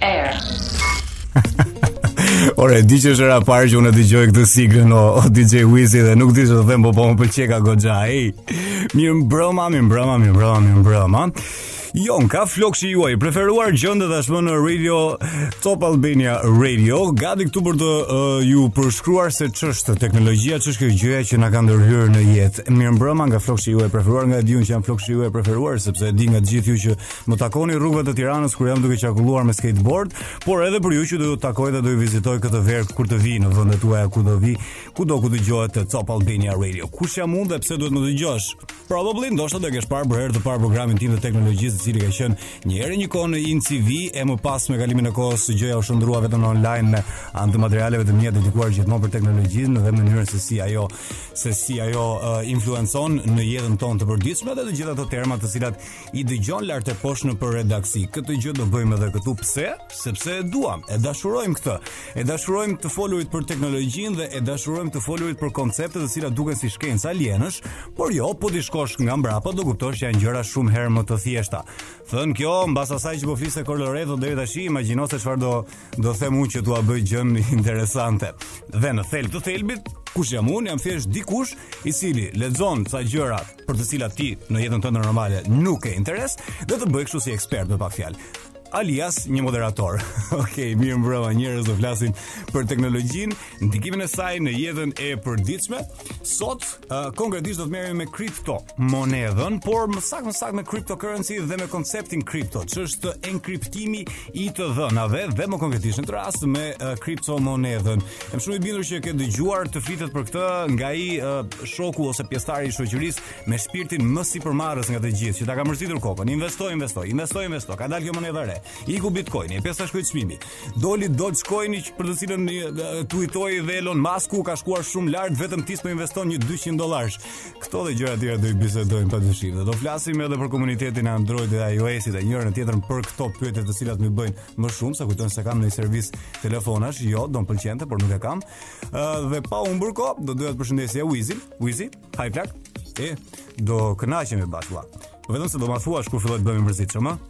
Ej. Ore, di që është hera e parë që unë dëgjoj këtë siglën o, o DJ Wizi dhe nuk di ç'të them po po më pëlqeka goxha. Ej. Mirë mbrëma, mirë mbrëma, mirë mbrëma, mirë mbrëma. Jo, kaflokshi juaj i preferuar gjendet tashmë në radio, Top Albania Radio, gati këtu për të uh, ju përshkruar se ç'është teknologjia, ç'është kjo gjëja që na ka ndërhyrë në jetë. Mirë mbrëma nga flokshi juaj i preferuar, ngaqë e di unë që jam flokshi juaj i preferuar, sepse e di nga gjithë ju që Më takoni rrugëve të Tiranës kur jam duke qarkulluar me skateboard, por edhe për ju që do ju takoj dhe do ju vizitoj këtë verë kur të vi në vendet tuaja, ku do vi, ku do ku dëgjohet Top Albania Radio. Kush jam unë dhe pse duhet më dëgjosh? Probably ndoshta do e kesh parë për herë të parë programin tim të teknologjisë, i cili ka qenë një herë një kohë në INCV e më pas me kalimin e kohës gjëja u shndërrua vetëm në online me anë të materialeve të mia dedikuar gjithmonë për teknologjinë dhe mënyrën se si ajo se si ajo uh, influencon në jetën tonë të përditshme dhe të gjitha ato terma të cilat i dëgjon lart e poshtë nëpër redaksi. Këtë gjë do bëjmë edhe këtu. Pse? Sepse e duam, e dashurojmë këtë. E dashurojmë të folurit për teknologjinë dhe e dashurojmë të folurit për koncepte të cilat duken si shkencë alienësh, por jo, po t'i shkosh nga mbrapa do kuptosh që janë gjëra shumë herë më të thjeshta. Thënë kjo, mbas asaj që po fliste Coloredo deri tash, imagjino se çfarë do do them unë që t'ua bëj gjënë interesante. Dhe në thelb të thelbit, kush jam unë? Jam thjesht dikush i cili lexon ca gjëra për të cilat ti në jetën tënde normale nuk ke interes dhe të bëj kështu si ekspert me pak fjalë alias një moderator. Okej, okay, mirë mbrëma njerëz do flasim për teknologjinë, ndikimin e saj në jetën e përditshme. Sot uh, konkretisht do të merremi me kripto monedhën, por më saktë më saktë me cryptocurrency dhe me konceptin kripto, ç'është enkriptimi i të dhënave dhe më konkretisht në këtë rast me uh, kriptomonedhën. Jam shumë i bindur që e ke dëgjuar të flitet për këtë nga ai uh, shoku ose pjesëtari i shoqërisë me shpirtin më sipërmarrës nga të gjithë, që ta ka mërzitur kokën. Investo, investo, investo, investo. Ka dalë kjo monedha e re. Iku Bitcoini, e pe sa shkoi çmimi. Doli Dogecoini që për të cilën uh, tuitoi dhe Elon Musku ka shkuar shumë lart vetëm ti s'po investon një 200 dollarësh. Këto dhe gjëra të tjera do i bisedojmë pa dyshim. Do flasim edhe për komunitetin e Android dhe iOS-it dhe njërën e tjetrën për këto pyetje të cilat m'i bëjnë më shumë, se kujtojnë se kam ndonjë servis telefonash, jo, do më pëlqente, por nuk e kam. Uh, dhe pa humbur kohë, do doja të përshëndesja Wizi, Wizi, haj plak, e, do kënaqemi bashkë, vetëm se do ma thuash kur filloj të bëhem i mërzitshëm?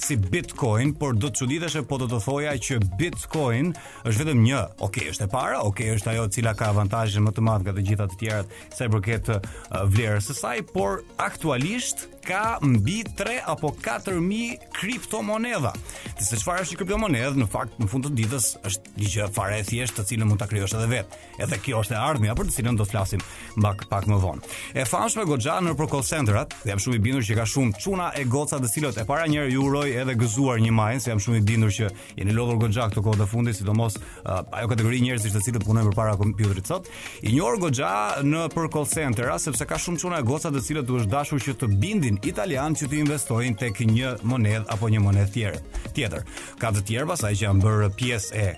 si Bitcoin, por do të çuditeshe po do të thoja që Bitcoin është vetëm një. Okej, okay, është e para, okej, okay, është ajo e cila ka avantazhin më të madh nga të gjitha të tjerat sa i përket uh, vlerës së saj, por aktualisht ka mbi 3 apo 4000 kriptomonedha. Dhe se çfarë është një kriptomonedhë, në fakt në fund të ditës është një gjë fare e thjeshtë, të cilën mund ta krijosh edhe vetë. Edhe kjo është e ardhmja për të cilën do të flasim mbak pak më vonë. E famshme goxha në nëpër call centerat, jam shumë i bindur që ka shumë çuna e goca të cilët e para njëherë ju uroj edhe gëzuar një maj, se jam shumë i bindur që jeni lodhur goxha këto kohë të fundit, sidomos uh, ajo kategori njerëzish të cilët punojnë përpara kompjuterit sot. I njohur goxha në nëpër call centera sepse ka shumë çuna e goca të cilët u është dashur që të bindin italian që të investojnë tek një monedhë apo një monedhë tjetër. Tjetër, ka të tjerë pasaj që janë bërë pjesë e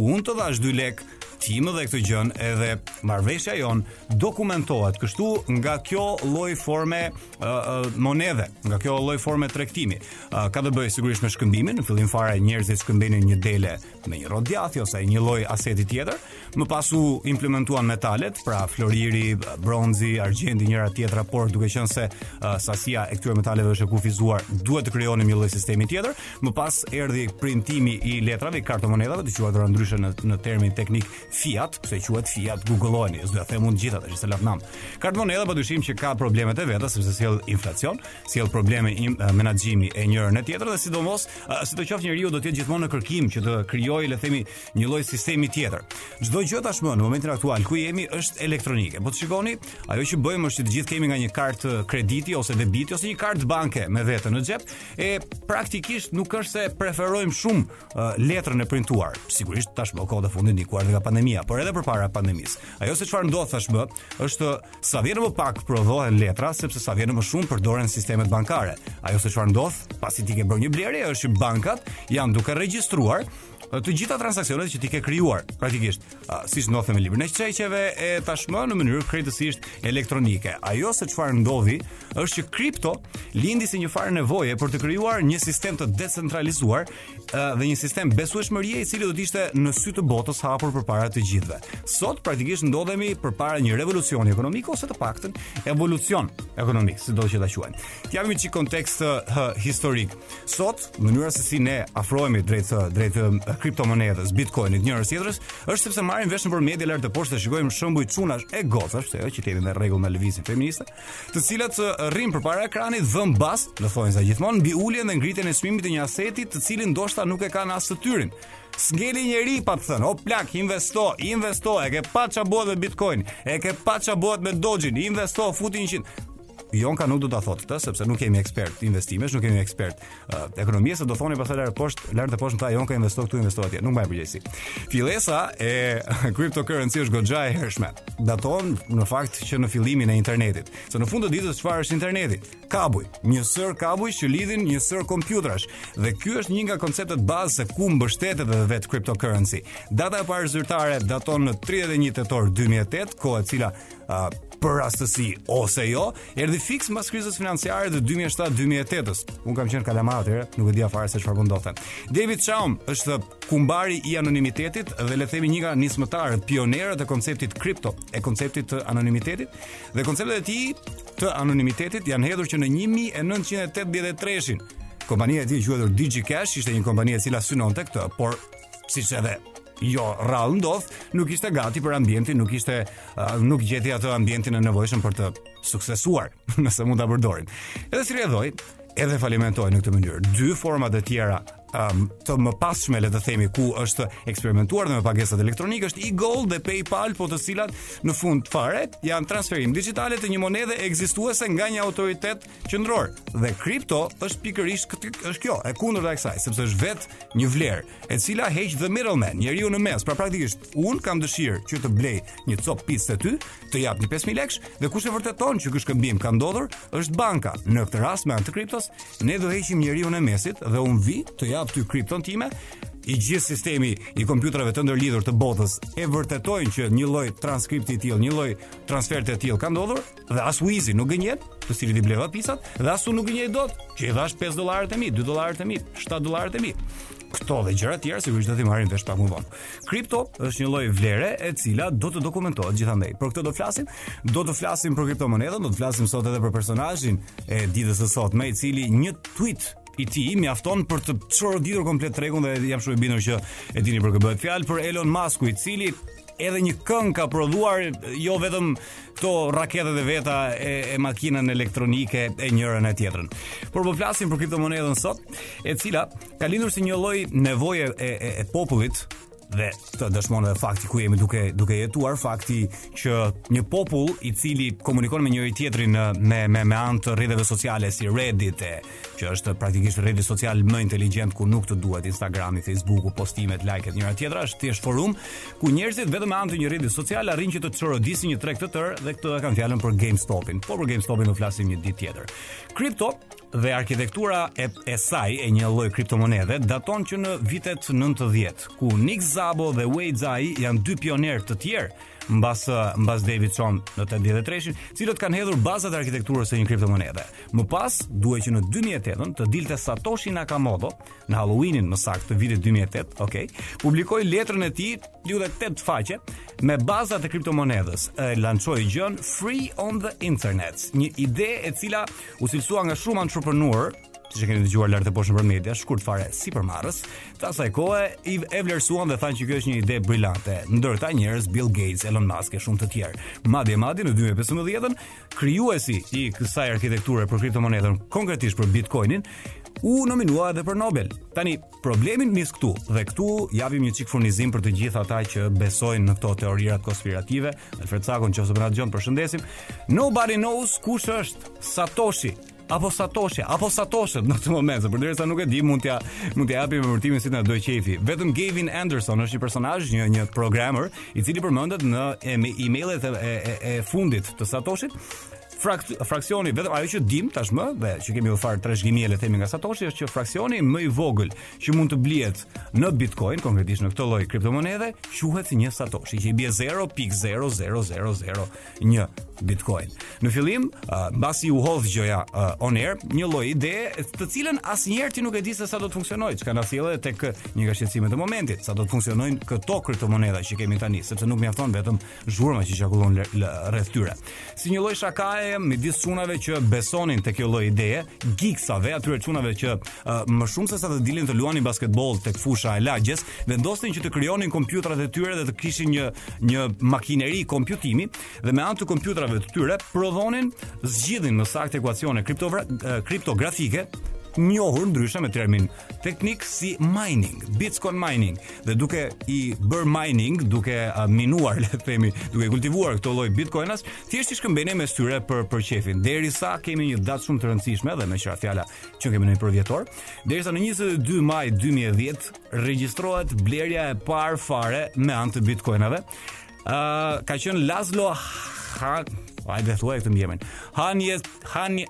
Unë të dhash 2 lek, ti më dhe këtë gjën edhe marrveshja jon dokumentohet kështu nga kjo lloj forme uh, uh, monedhe, nga kjo lloj forme tregtimi. Uh, ka të bëjë sigurisht me shkëmbimin, në fillim fare njerëzit shkëmbinin një dele me një rrotë djathi ose një lloj aseti tjetër, më pas u implementuan metalet, pra floriri, bronzi, argjendi njëra tjetra, por duke qenë se uh, sasia e këtyre metaleve është e kufizuar, duhet të krijonim një lloj sistemi tjetër. Më pas erdhi printimi i letrave, i kartomonedhave, të quajtura ndryshe në në termin teknik fiat, pse quhet fiat, googloni, s'do ja them unë gjithë atë, ça është se lat nam. Kartomonedha padyshim që ka problemet e veta sepse sjell inflacion, sjell probleme i eh, menaxhimi e njërën e tjetrën dhe sidomos, eh, sidoqoftë njeriu do të jetë gjithmonë në kërkim që të krijojë, le të themi, një lloj sistemi tjetër. Çdo gjë tashmë në momentin aktual ku jemi është elektronike. Po të shikoni, ajo që bëjmë është që të gjithë kemi nga një kartë krediti ose debiti ose një kartë banke me vete në xhep E praktikisht nuk është se preferojmë shumë uh, letrën e printuar. Sigurisht tashmë kohët e fundit ndikuar dhe nga pandemia, por edhe përpara pandemisë. Ajo se çfarë ndodh tashmë është sa vjen më pak prodhohen letra sepse sa vjen më shumë përdoren sistemet bankare. Ajo se çfarë ndodh pasi ti ke bërë një blerje është që bankat janë duke regjistruar të gjitha transaksionet që ti ke krijuar praktikisht uh, siç ndodhte me librin e çeqeve e tashmë në mënyrë krejtësisht elektronike. Ajo se çfarë ndodhi është që kripto lindi si një farë nevoje për të krijuar një sistem të decentralizuar uh, dhe një sistem besueshmërie i cili do të ishte në sy të botës hapur përpara të gjithëve. Sot praktikisht ndodhemi përpara një revolucioni ekonomik ose të paktën evolucion ekonomik, sido që ta quajmë. T'i japim çik kontekst uh, historik. Sot, mënyra se si ne afrohemi drejt drejt kriptomonedhës, Bitcoinit, njërës tjetrës, është sepse marrim vesh nëpër media lart e poshtë dhe shikojmë shembuj çunash e gocash, sa jo që të jemi në rregull me lëvizjen feministe, të cilat rrin përpara ekranit dhe vën bast, në thonjëza gjithmonë mbi uljen dhe ngritjen e çmimit të një aseti të cilin ndoshta nuk e kanë as të tyrin. S'ngeli njeri pa të thënë, o plak, investo, investo, e ke pa ça bëhet me bitcoin, e ke pa ça bëhet me Dogen, investo, futi një qind. Jonka nuk do ta thotë këtë sepse nuk kemi ekspert investimesh, nuk kemi ekspert uh, ekonomisë, se do thoni pastaj lart poshtë, lart e poshtë më tha Jonka investo këtu, investo atje. Nuk mbaj përgjegjësi. Fillesa e cryptocurrency është goxha e hershme. Daton në fakt që në fillimin e internetit. Se në fund të ditës çfarë është interneti? Kabuj, një sër kabuj që lidhin një sër kompjutrash. Dhe ky është një nga konceptet bazë se ku mbështetet edhe vet cryptocurrency. Data e parë zyrtare daton në 31 tetor 2008, koha e cila uh, për rastësi ose jo, erdhi fiks mbas krizës financiare të 2007-2008-s. Un kam qenë kalamar atëherë, nuk e dija fare se çfarë po ndodhte. David Chaum është kumbari i anonimitetit dhe le të themi një nga nismëtarët, pionerët e konceptit kripto, e konceptit të anonimitetit dhe konceptet e tij të anonimitetit janë hedhur që në 1983-shin. Kompania e tij e quajtur DigiCash ishte një kompani e cila synonte këtë, por siç edhe jo rrallë ndodh, nuk ishte gati për ambientin, nuk ishte nuk gjeti atë ambientin e nevojshëm për të suksesuar, nëse mund ta përdorim. Edhe si rrjedhojë, edhe falimentoi në këtë mënyrë. Dy format e tjera um, të mëpasshme le të themi ku është eksperimentuar dhe me pagesat elektronike është e-gold dhe PayPal, po të cilat në fund fare janë transferime digjitale të një monedhe ekzistuese nga një autoritet qendror dhe kripto është pikërisht këtë është kjo, e kundërta e kësaj, sepse është vet një vlerë, e cila heq the middleman, njeriun në mes. Pra praktikisht un kam dëshirë që të blej një copë picë te ty, të jap një 5000 lekë dhe kush e vërteton që ky shkëmbim ka ndodhur, është banka. Në këtë rast me anë të kriptos, ne do heqim njeriun e mesit dhe un vi të jap ty kripton time i gjithë sistemi i kompjuterave të ndërlidhur të botës e vërtetojnë që një lloj transkripti i tillë, një lloj transferti i tillë ka ndodhur, Dhe as Wizi nuk gënjen, të cilit i bleva picat, dhe as unë nuk gënjej dot, që i dhash 5 dollarët e mi, 2 dollarët e mi, 7 dollarët e mi. Këto dhe gjëra të tjera sigurisht do t'i marrim vesh pak më vonë. Kripto është një lloj vlere e cila do të dokumentohet gjithandej. Për këtë do të flasim, do të flasim për kriptomonedhën, do të flasim sot edhe për personazhin e ditës së sotme, i cili një tweet i tij mjafton për të çoroditur komplet tregun dhe jam shumë i bindur që e dini për kë bëhet fjalë për Elon Musk i cili edhe një këngë ka prodhuar jo vetëm këto raketat e veta e, e makinën elektronike e njërën e tjetrën. Por po flasim për kriptomonedën sot, e cila ka lindur si një lloj nevoje e, e, e popullit dhe të dëshmon edhe fakti ku jemi duke duke jetuar fakti që një popull i cili komunikon me njëri tjetrin me me me anë të rrjeteve sociale si Reddit e që është praktikisht rrjeti social më inteligjent ku nuk të duhet Instagrami, Facebooku, postimet, like-et njëra tjetra, është thjesht forum ku njerëzit vetëm me anë të një rrjeti social arrijnë që të çorodisin një treg të tërë dhe këtu e kam fjalën për GameStop-in. Po për GameStop-in do flasim një ditë tjetër. Kripto dhe arkitektura e, e saj e një lloj kriptomonedhe daton që në vitet 90, ku Nick Szabo dhe Wei Dai janë dy pionerë të tjerë mbas mbas David Chaum në 83-shin, të cilët kanë hedhur bazat e arkitekturës së një kriptomonedhe. Më pas, duhej që në 2008-ën të dilte Satoshi Nakamoto, në Halloweenin më saktë të vitit 2008, ok, publikoi letrën e tij, vetëm 8 faqe, me bazat e kriptomonedhës, e lançoi gjënë free on the internet, një ide e cila u cilësua nga shumë entrepreneur, siç e keni dëgjuar lart e poshtë nëpër media, shkurt fare sipërmarrës, të asaj kohe e vlerësuan dhe thanë që kjo është një ide brillante. Ndër këta njerëz Bill Gates, Elon Musk e shumë të tjerë. Madje madje në 2015-ën krijuesi i kësaj arkitekture për kriptomonedën, konkretisht për Bitcoinin, u nominua edhe për Nobel. Tani, problemi nis këtu, dhe këtu japim një çik furnizim për të gjithë ata që besojnë në këto teorirat konspirative, Alfred Cakon, në qoftë se po na dëgjon e përshëndesim, nobody knows kush është Satoshi, apo Satoshja, apo Satoshët në këtë moment, se përderisa nuk e di, mund t'ja mund t'ja japim emërtimin si na do qejfi. Vetëm Gavin Anderson është një personazh, një një programmer, i cili përmendet në emailet e, e, e, e fundit të Satoshit. Frak, fraksioni vetëm ajo që dim tashmë dhe që kemi njëfarë trashëgimie le të themi nga Satoshi është që fraksioni më i vogël që mund të blihet në Bitcoin, konkretisht në këtë lloj kriptomonedhe, quhet si një Satoshi që i bie 0.0000 një Bitcoin. Në fillim, uh, mbasi u hodh gjëja uh, on air, një lloj ide, të cilën asnjëherë ti nuk e di se sa do të funksionojë, çka na sjell edhe tek një nga shqetësimet e momentit, sa do të funksionojnë këto kriptomoneda që kemi tani, sepse nuk mjafton vetëm zhurma që qarkullon rreth tyre. Si një lloj shakaje midis çunave që besonin tek kjo lloj ideje, geeksave, atyre çunave që uh, më shumë se sa të dilin të luanin basketboll tek fusha e lagjes, vendosnin që të krijonin kompjuterat e tyre dhe të kishin një një makineri kompjutimi dhe me anë të kompjuterave të tyre prodhonin zgjidhin më saktë ekuacione kriptografike njohur ndryshe me termin teknik si mining, Bitcoin mining dhe duke i bër mining, duke uh, minuar, le të themi, duke kultivuar këto lloj Bitcoinas, thjesht i shkëmbenin mes tyre për për qejf. Derisa kemi një datë shumë të rëndësishme dhe meqë ra fjala e kemi në përvjetor, derisa në 22 maj 2010 regjistrohet blerja e parë fare me anë të bitcoinave. Ë uh, ka qenë Laszlo ha hajde thuaj këtë mbiemrin. Hanje Hanje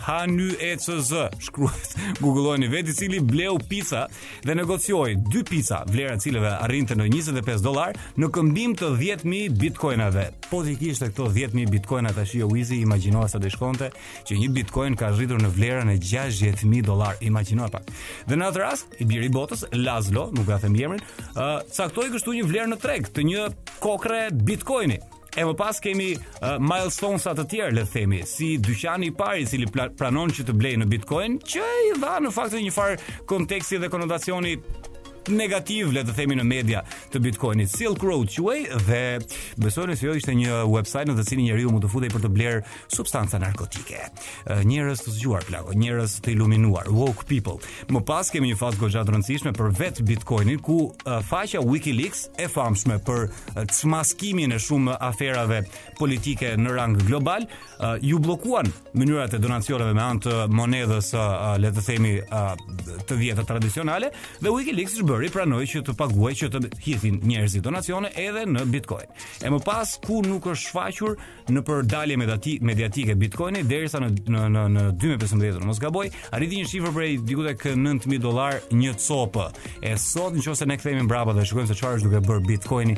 Hanu ECZ shkruhet Googleoni vetë i cili bleu pizza dhe negocioi dy pizza vlera e të cilave arrinte në 25 dollar në këmbim të 10000 bitcoinave. Po t'i kishte këto 10000 bitcoina tashi o i ziu imagjinoa sa do shkonte që një Bitcoin ka arritur në vlerën e 60000 dollarë. Imagjino pak. Dhe në atë rast, i biri i botës Lazlo, nuk ia them emrin, ë uh, caktoi kështu një vlerë në treg të një kokre Bitcoini. E më pas kemi uh, milestones-at e tjerë, le të themi, si dyqani i parë i cili pranon që të blejë në Bitcoin, që i dha në fakt një farë konteksti dhe konotacioni negativ le të themi në media të Bitcoinit. Silk Road quhej dhe besojeni se jo ishte një website në të cilin njeriu mund të futej për të blerë substanca narkotike. Njerëz të zgjuar plako, njerëz të iluminuar, woke people. Më pas kemi një fazë goxha të rëndësishme për vet Bitcoinin ku faqja WikiLeaks e famshme për çmaskimin e shumë aferave politike në rang global iu bllokuan mënyrat e donacioneve me anë të monedhës le të themi të vjetër tradicionale dhe WikiLeaks ç'bëri pranoi që të paguajë që të hidhin njerëzit donacione edhe në Bitcoin. E më pas ku nuk është shfaqur nëpër dalje mediatike Bitcoin-i derisa në në në në 2015 mos gaboj, arriti një shifër prej diku tek 9000 dollar një copë. E sot në qoftë se ne kthehemi mbrapa dhe shikojmë se çfarë është duke bërë Bitcoin-i,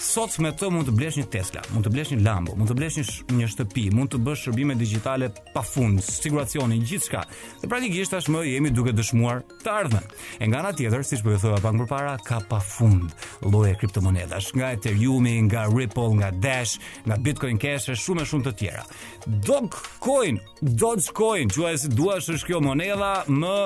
sot me të mund të blesh një Tesla, mund të blesh një Lambo, mund të blesh një sh një shtëpi, mund të bësh shërbime digjitale pafund, siguracioni, gjithçka. Dhe praktikisht tashmë jemi duke dëshmuar të ardhmen. E nga ana tjetër, siç po ju thoja pak më parë, ka pafund lloje kriptomonedash, nga Ethereum, nga Ripple, nga Dash, nga Bitcoin Cash e shumë e shumë të tjera. Dogecoin, Dogecoin, quaje si duash, është kjo monedha më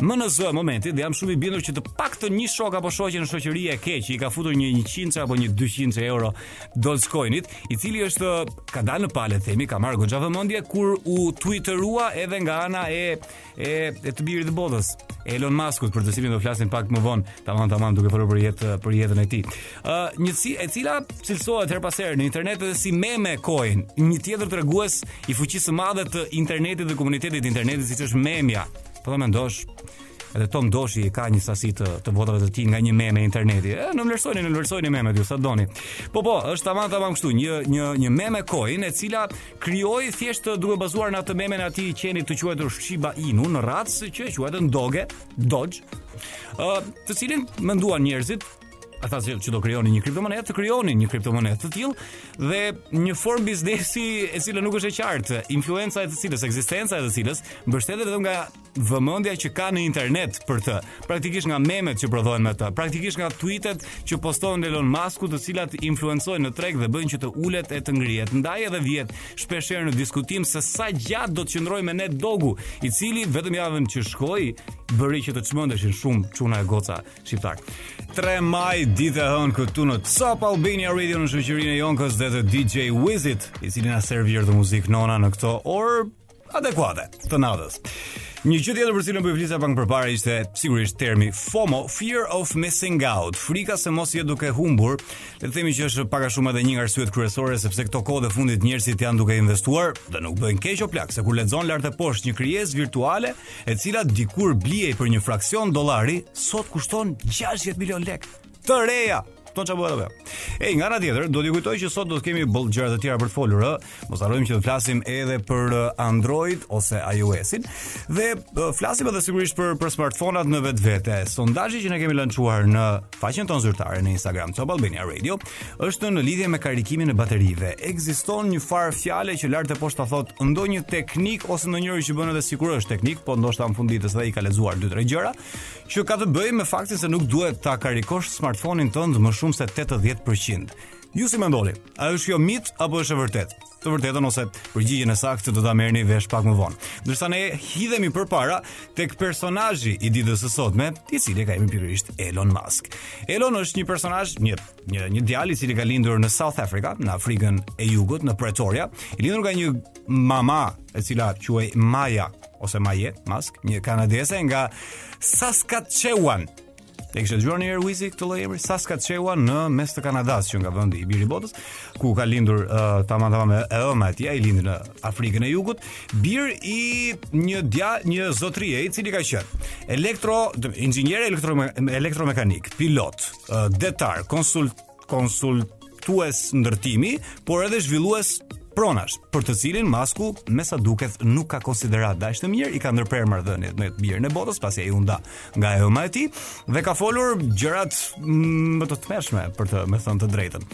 Më në zë e momentit dhe jam shumë i bindur që të paktën një shok apo shoqe në shoqëri e ke që i ka futur një 100 apo një 200 euro Dogecoinit, i cili është ka dalë në pah le themi, ka marrë goxha vëmendje kur u twitterua edhe nga ana e e, e të birit të botës, Elon Muskut, për të cilin do flasim pak më vonë, tamam tamam duke folur për jetë për jetën e tij. Ë, uh, një si, e cila cilësohet herë pas here në internet edhe si meme coin, një tjetër tregues i fuqisë së madhe të internetit dhe komunitetit të internetit siç është memja. Po ta mendosh, edhe Tom Doshi ka një sasi të të votave të tij nga një meme interneti. E, nënvlerësoni, nënvlerësoni memet ju sa doni. Po po, është tamam tamam kështu, një një një meme coin e cila U krijua thjesht duke u bazuar në atë memen e atij qenit të quajtur Shiba Inu në racë që e quajtën Doge, Doxh, ë uh, të cilin menduan njerëzit ata që, që do krijonin një kriptomonedë të krijonin një kriptomonedë të tillë dhe një formë biznesi e cila nuk është e qartë, influenca e të cilës, ekzistenca e të cilës mbështetet vetëm nga vëmendja që ka në internet për të, praktikisht nga memet që prodhohen me të, praktikisht nga tweetet që poston Elon Musk-u, të cilat influencojnë në treg dhe bëjnë që të ulet e të ngrihet. Ndaj edhe vihet shpesh herë në diskutim se sa gjatë do të qëndrojë me ne dogu, i cili vetëm javën që shkoi bëri që të çmendeshin shumë çuna e goca shqiptarë. 3 maj ditë e hënë këtu në Top Albania Radio në shoqërinë e Jonkës dhe të DJ Wizit, i cili na servir këtë muzikë lounge në këto orë adekuate të natës. Një gjë tjetër për të cilën po flisja pak më përpara ishte sigurisht termi FOMO, fear of missing out, frika se mos je duke humbur. Le të themi që është pak a shumë edhe një nga arsyet kryesore sepse këto kohë të fundit njerëzit janë duke investuar dhe nuk bëjnë keq o plak, se kur lexon lart e poshtë një krijesë virtuale, e cila dikur blihej për një fraksion dollari, sot kushton 60 milion lekë. Të reja. Kupton çfarë bëhet apo? Ej, nga ana tjetër, do t'ju kujtoj që sot do të kemi boll gjëra të tjera për të folur, ë. Mos harrojmë që do të flasim edhe për uh, Android ose iOS-in dhe uh, flasim edhe sigurisht për për smartfonat në vetvete. Sondazhi që ne kemi lançuar në faqen tonë zyrtare në Instagram Top Albania Radio është në lidhje me karikimin e baterive. Ekziston një farë fjale që lart e poshtë ta thotë ndonjë teknik ose ndonjëri që bën edhe sikur është teknik, po ndoshta në fund të ditës ai ka lexuar dy tre gjëra. Që ka të bëjë me faktin se nuk duhet ta karikosh smartphone-in tënd më shumë se 80%. Ju si mendoni, a është kjo mit apo është e vërtetë? Të vërtetën ose përgjigjen e saktë do ta merrni vesh pak më vonë. Ndërsa ne hidhemi përpara tek personazhi i ditës së sotme, i cili e ka emrin pikërisht Elon Musk. Elon është një personazh, një Një një djalë i cili ka lindur në South Africa, në Afrikën e Jugut, në Pretoria, i lindur nga një mama e cila quhej Maya ose Maje, Mask, një kanadeze nga Saskatchewan. E ke dëgjuar ndonjëherë Wizi këtë lloj emri Saskatchewan në mes të Kanadasë, nga vendi i birit të botës ku ka lindur uh, tamam e ëma e, ai i lindur në Afrikën e Jugut bir i një, dja, një zotërie i cili ka qenë elektro, inxhinier elektro, elektromekanik pilot detar, konsult konsultues ndërtimi, por edhe zhvillues pronash, për të cilin Masku me sa duket nuk ka konsideratë dhe aq të mirë, i ka ndërprerë marrëdhëniet me të birin e botës pasi ai u nda nga e ëma e tij dhe ka folur gjërat mm, më të tmerrshme për të, me thënë të drejtën.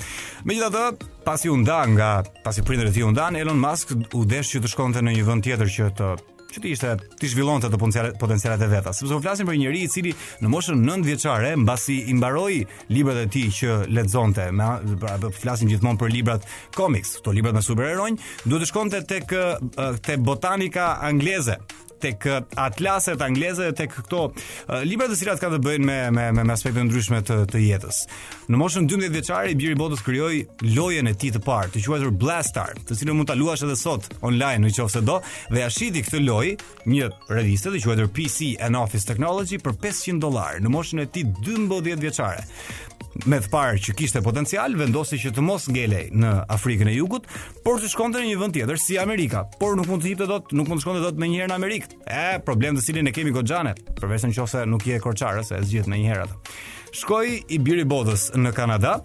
Megjithatë, pasi u nda nga, pasi prindërit e tij u ndanë, Elon Musk u desh që të shkonte në një vend tjetër që të që të ishte t'i zhvillonte të potencialet potencialet e veta. Sepse po flasim për një njeri i cili në moshën 9 vjeçare mbasi i mbaroi librat e tij që lexonte, e pra po flasim gjithmonë për librat komiks, këto librat me superheronj, duhet të shkonte tek te botanika angleze tek atlaset angleze dhe tek këto uh, libra të cilat kanë të bëjnë me me me aspekte të ndryshme të të jetës. Në moshën 12 vjeçare i biri i botës krijoi lojën e tij të parë, të quajtur Blastar, të cilën mund ta luash edhe sot online në qoftë se do, dhe ia shiti këtë lojë një reviste të quajtur PC and Office Technology për 500 dollarë në moshën e tij 12 vjeçare me të parë që kishte potencial, vendosi që të mos ngelej në Afrikën e Jugut, por të shkonte në një vend tjetër si Amerika, por nuk mund të jepte dot, nuk mund të shkonte dot menjëherë në Amerikë. E, problem të cilin e kemi goxhane, përveç nëse nuk je korçar, se e zgjidh menjëherë atë. Shkoi i biri i botës në Kanada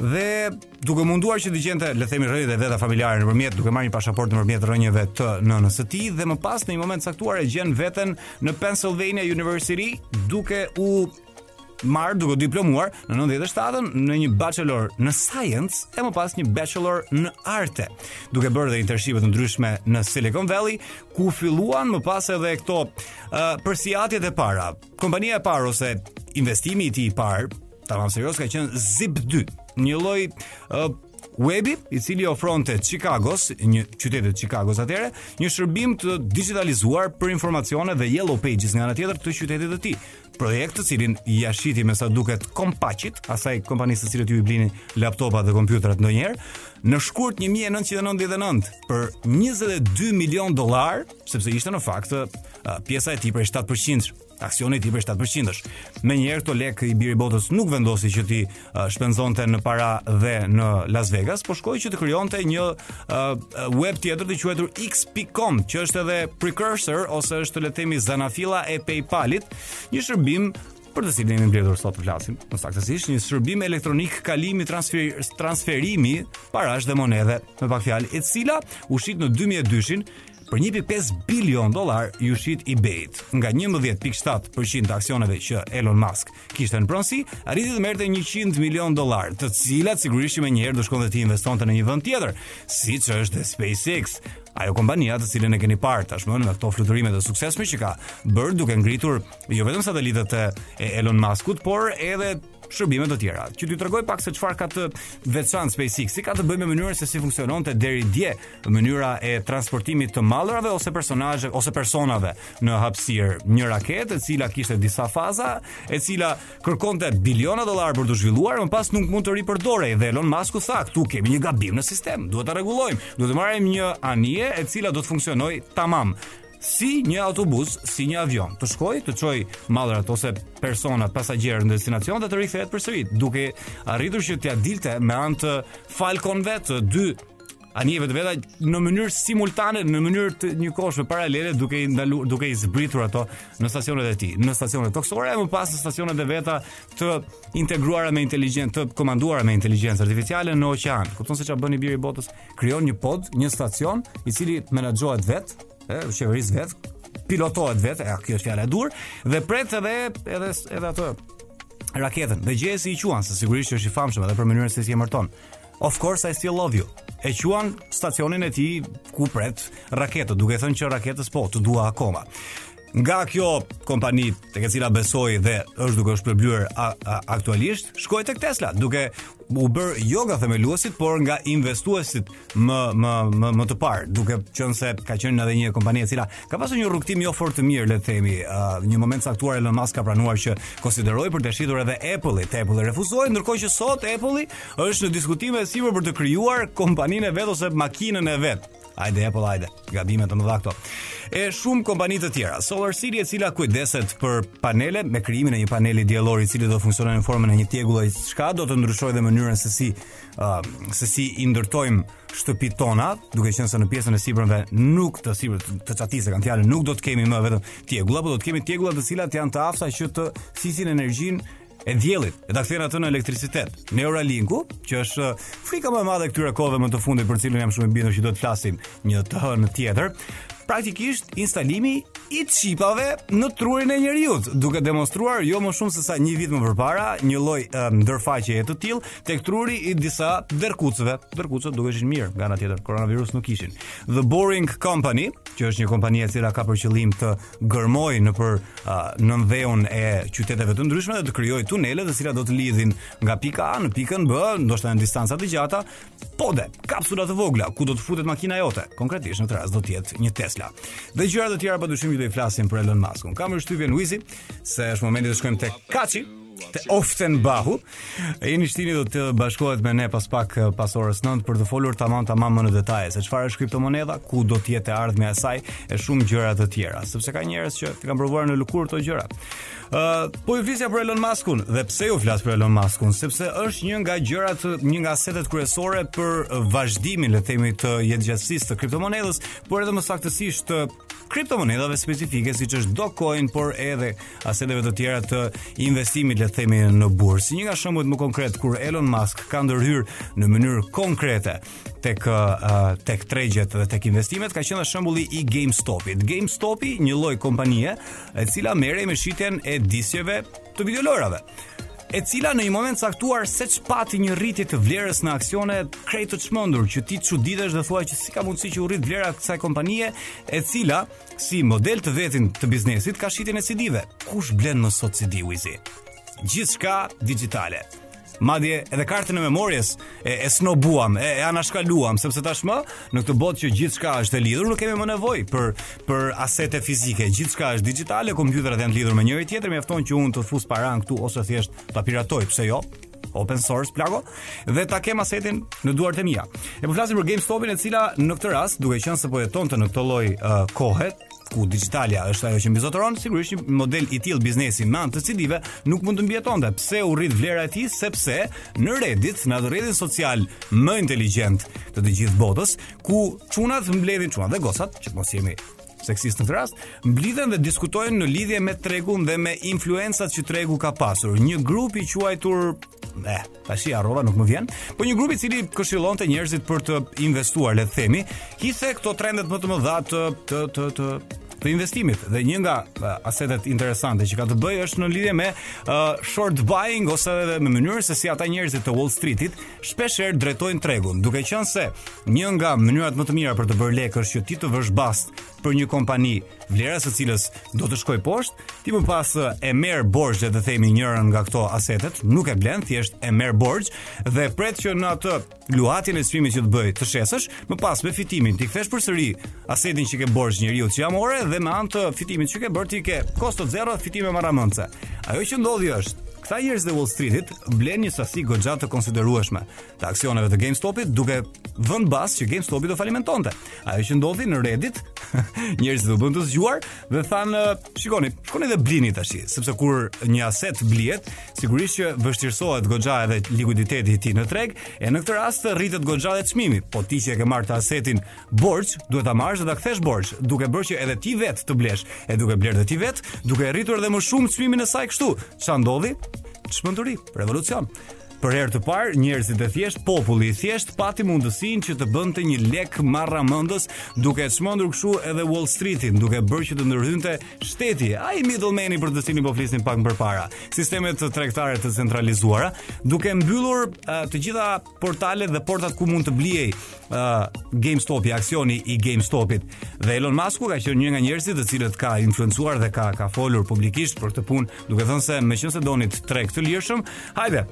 dhe duke munduar që të gjente, le të themi rrënjët e veta familjare nëpërmjet duke marrë një pasaportë nëpërmjet rrënjëve të nënës së tij dhe më pas në një moment të caktuar e gjen veten në Pennsylvania University duke u marr duke diplomuar në 97-ën në një bachelor në science e më pas një bachelor në arte, duke bërë dhe internshipe të ndryshme në Silicon Valley, ku filluan më pas edhe këto uh, përsiatjet e para. Kompania e parë ose investimi i tij i parë, tamam serioz ka qenë Zip2, një lloj uh, webi i cili ofronte Chicagos, një qytetit të Chicagos atëherë, një shërbim të digitalizuar për informacione dhe yellow pages nga ana tjetër të qytetit të tij. projekt të cilin ia shiti me sa duket Compaqit, asaj kompanisë së cilës ju i blini laptopat dhe kompjuterat ndonjëherë, në shkurt 1999 për 22 milion dollar, sepse ishte në fakt pjesa e tij prej 7%, aksioni i tij prej 7%. Menjëherë këto lekë i biri i botës nuk vendosi që t'i uh, shpenzonte në para dhe në Las Vegas, po shkoi që të krijonte një uh, web tjetër të quajtur x.com, që është edhe precursor ose është le të themi zanafilla e PayPal-it, një shërbim për të cilin jemi mbledhur sot të flasim. Më saktësisht një shërbim elektronik kalimi transfer, transferimi parash dhe monedhe, me pak fjalë, e cila u shit në 2002-shin për 1.5 bilion dollarë iu shit eBay-t. Nga 11.7% të aksioneve që Elon Musk kishte në pronësi, arriti të merrte 100 milion dollarë, të cilat sigurisht që menjëherë do shkonte t'i investonte në një vend tjetër, siç është SpaceX. Ajo kompania të cilën e keni parë tashmë me këto fluturime të suksesshme që ka bërë duke ngritur jo vetëm satelitët e Elon Muskut, por edhe shërbime të tjera. Që t'ju tregoj pak se çfarë ka të veçantë SpaceX-i ka të bëjë me mënyrën se si funksiononte deri dje mënyra e transportimit të mallrave ose personazhe ose personave në hapësirë një raketë e cila kishte disa faza, e cila kërkonte biliona dollarë për t'u zhvilluar, më pas nuk mund të ripërdorej dhe Elon Musku tha, "Këtu kemi një gabim në sistem, duhet ta rregullojmë. Duhet të marrim një anije e cila do të funksionojë tamam." si një autobus, si një avion, të shkojë, të çojë mallrat ose personat, pasagjerët në destinacion dhe të rikthehet përsëri, duke arritur që t'ia dilte me anë të Falcon-ve të dy anijeve të veta në mënyrë simultane, në mënyrë të njëkohshme paralele duke i ndalu, duke i zbritur ato në stacionet e tij, në stacionet tokësore e më pas në stacionet e veta të integruara me inteligjencë, të komanduara me inteligjencë artificiale në oqean. Kupton se çfarë bën i biri i botës? Krijon një pod, një stacion i cili menaxhohet vetë, e, qeveriset vetë, pilotohet vetë, e kjo është fjala e duhur dhe pret edhe edhe edhe atë raketën. Dhe di si i quan se sigurisht është i famshëm edhe për mënyrën se si i emërton. Of course I still love you. E quan stacionin e tij ku pret raketët, duke i thënë që raketës po, të dua akoma. Nga kjo kompani tek e cila besoi dhe është duke u shpërblyer aktualisht, shkoi tek Tesla, duke u bërë jo nga themeluesit, por nga investuesit më më më më të parë, duke qenë se ka qenë edhe një kompani e cila ka pasur një rrugëtim jo fort të mirë, le të themi, uh, një moment të caktuar Elon Musk ka pranuar që konsideroi për t'ia shitur edhe Apple-it. Apple e refuzoi, ndërkohë që sot Apple-i Është në diskutime e sipër për të krijuar kompaninë e vet ose makinën e vet. Hajde Apple, hajde. Gabime të mëdha këto. E shumë kompani të tjera. Solar City e cila kujdeset për panele me krijimin e një paneli diellor i cili do të funksionojë në formën e një tjegulle, çka do të ndryshojë dhe mënyrën se si uh, se si i ndërtojmë shtëpitë tona, duke qenë se në pjesën e sipërme nuk të sipërm të çatisë kam fjalën, nuk do të kemi më vetëm tjegulla, por do të kemi tjegulla të cilat janë të afta që të thithin energjinë e diellit, e ta kthejnë atë në elektricitet. Neuralinku, që është uh, frika më e madhe e këtyre kohëve më të fundit për cilën jam shumë i bindur që do të flasim një të hënë tjetër, praktikisht instalimi i çipave në trurin e njeriut, duke demonstruar jo më shumë se sa një vit më përpara një lloj uh, ndërfaqeje të tillë tek truri i disa derkucëve. Derkucët dukeshin mirë, nga ana tjetër, koronavirus nuk kishin. The Boring Company, që është një kompani e cila ka për qëllim të gërmojë nëpër uh, nëndheun e qyteteve të ndryshme dhe të krijojë tunele të cilat do të lidhin nga pika A në pikën B, ndoshta në distanca të gjata, pode, kapsula të vogla ku do të futet makina jote. Konkretisht në këtë rast do të jetë një Tesla. Dhe gjëra të tjera padyshim që do i flasim për Elon Muskun. Kam përshtypjen Luizi se është momenti të shkojmë tek Kaçi. Të boftë mirë Bahu. Eni Shtini do të bashkohet me ne pas pak eh, pas orës 9 për të folur tamam tamam më në detaje se çfarë është kriptomonedha, ku do të jetë e ardhmja e saj e shumë gjëra të tjera, sepse ka njerëz që i kanë provuar në lëkurë këto gjëra. Ë, uh, po ju flisja për Elon Muskun dhe pse ju flas për Elon Muskun? Sepse është një nga gjërat, një nga asetet kryesore për vazhdimin, le të themi, të jetëgjatësisë të kriptomonedhës, por edhe më saktësisht të kriptomonedhave specifike siç është Dogecoin, por edhe aseteve të tjera të investimit le të themi në bursë. Si një nga shembujt më konkretë kur Elon Musk ka ndërhyrë në mënyrë konkrete tek uh, tek tregjet dhe tek investimet ka qenë shembulli i GameStop-it. GameStop-i një lloj kompanie e cila merrej me shitjen e disjeve të videolojrave e cila në një moment të caktuar seç pati një rritje të vlerës në aksione krejt të çmendur, që ti çuditesh dhe thua që si ka mundësi që u rrit vlera e kësaj kompanije, e cila uh, si model të vetin të biznesit ka shitjen e CD-ve. Kush blen më sot CD Wizi? Gjithçka digjitale. Madje edhe kartën e memorjes e, e snobuam, e, e anashkaluam, sepse tashmë në këtë botë që gjithçka është e lidhur, nuk kemi më nevojë për për asete fizike. Gjithçka është digjitale, kompjuterat janë lidhur me njëri-tjetrin, mjafton që unë të fus paranë këtu ose thjesht ta piratoj, pse jo? open source plako dhe ta kem asetin në duart e mia. Ne po flasim për GameStop-in e cila në këtë rast, duke qenë se po jetonte në këtë lloj uh, kohe, ku digjitalja është ajo që mbizotëron, sigurisht një model i tillë biznesi me anë të CD-ve nuk mund të mbijetonte. Pse u rrit vlera e tij? Sepse në Reddit, në atë rrjetin social më inteligjent të të gjithë botës, ku çunat mblidhen çunat dhe gocat, që të mos jemi seksistë në këtë rast, mblidhen dhe diskutojnë në lidhje me tregun dhe me influencat që tregu ka pasur. Një grup i quajtur eh, tashi e harrova, nuk më vjen. Po një grup i cili këshillonte njerëzit për të investuar, le të themi, hidhte këto trendet më të mëdha të të të, të të investimit dhe një nga uh, asetet interesante që ka të bëjë është në lidhje me uh, short buying ose edhe me mënyrën se si ata njerëzit te Wall Streetit shpesh herë drejtojnë tregun, duke qenë se një nga mënyrat më të mira për të bërë lekë është që ti të vësh bast për një kompani, vlera e së cilës do të shkojë poshtë, ti më pas e merr borxh le të themi njërën nga këto asetet, nuk e blen, thjesht e merr borxh dhe pret që në atë luhatjen e çmimit që të bëjë ta shesësh, më pas me fitimin t'i kthesh përsëri asetin që ke borxh njeriut që ia more dhe me anë të fitimit që ke bërë ti ke kosto zero fitime marramendëse. Ajo që ndodhi është Këta njerëz të Wall Streetit blenë një sasi goxha të konsiderueshme të aksioneve të GameStop-it, duke vënë bast që GameStop-i do falimentonte. Ajo që ndodhi në Reddit, njerëzit u bënë të zgjuar dhe thanë, "Shikoni, shkoni dhe blini tashi, sepse kur një aset blihet, sigurisht që vështirësohet goxha edhe likuiditeti i tij në treg, e në këtë rast rritet goxha dhe çmimi. Po ti që e ke marrë atë asetin borxh, duhet ta marrësh dhe ta kthesh borxh, duke bërë që edhe ti vetë të blesh, e duke blerë dhe ti vetë, duke rritur edhe më shumë çmimin e saj kështu. Ça ndodhi? Çmenduri, revolucion. Për herë të parë, njerëzit e thjeshtë, populli i thjeshtë pati mundësinë që të bënte një lek marramendës duke çmendur kështu edhe Wall Streetin, duke bërë që të ndërhynte shteti. Ai middlemani për të cilin po flisnim pak më parë. Sistemet tregtare të centralizuara, duke mbyllur uh, të gjitha portalet dhe portat ku mund të blihej uh, GameStop-i, aksioni i GameStop-it. Dhe Elon Musk-u ka qenë një nga njerëzit të cilët ka influencuar dhe ka ka folur publikisht për këtë punë, duke thënë se meqenëse donit treg të lirshëm, hajde,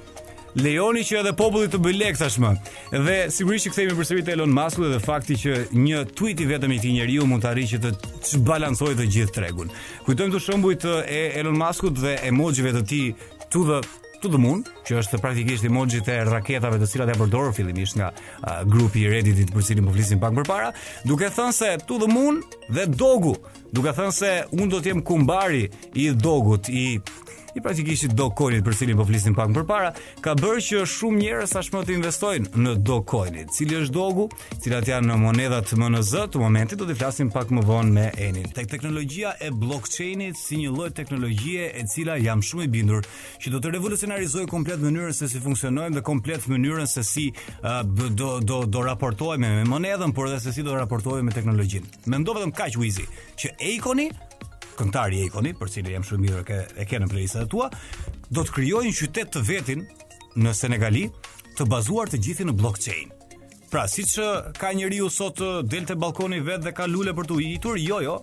lejoni që edhe populli të bëjë lek tashmë. Dhe sigurisht që kthehemi përsëri te Elon Musk dhe fakti që një tweet i vetëm i këtij njeriu mund të arrijë që të çbalancojë të gjithë tregun. Kujtojmë këtu shembujt e Elon Muskut dhe emojive të tij to the to the moon, që është praktikisht emojit e raketave të cilat janë përdorur fillimisht nga uh, grupi i Reddit-it për të cilin po flisnim pak më përpara, duke thënë se to the moon dhe dogu, duke thënë se unë do të jem kumbari i dogut, i i praktikisht i dogecoinit për të cilin po flisnim pak më përpara, ka bërë që shumë njerëz tashmë të investojnë në dogecoin. Cili është dogu? Cilat janë monedhat më në zë të momentit do t'i flasim pak më vonë me Enin. Tek teknologjia e blockchainit si një lloj teknologjie e cila jam shumë e bindur që do të revolucionarizojë komplet mënyrën se si funksionojmë dhe komplet mënyrën se si uh, do do do raportohemi me monedhën, por edhe se si do të raportohemi me teknologjinë. Mendo vetëm kaq Wizi, që Ejkoni, këngëtari Ejkoni, për të cilin jam shumë mirë ke e ke në playlistat tua, do të krijojë një qytet të vetin në Senegal, të bazuar të gjithë në blockchain. Pra, siç ka njeriu sot del te ballkoni vet dhe ka lule për të ujitur, jo, jo,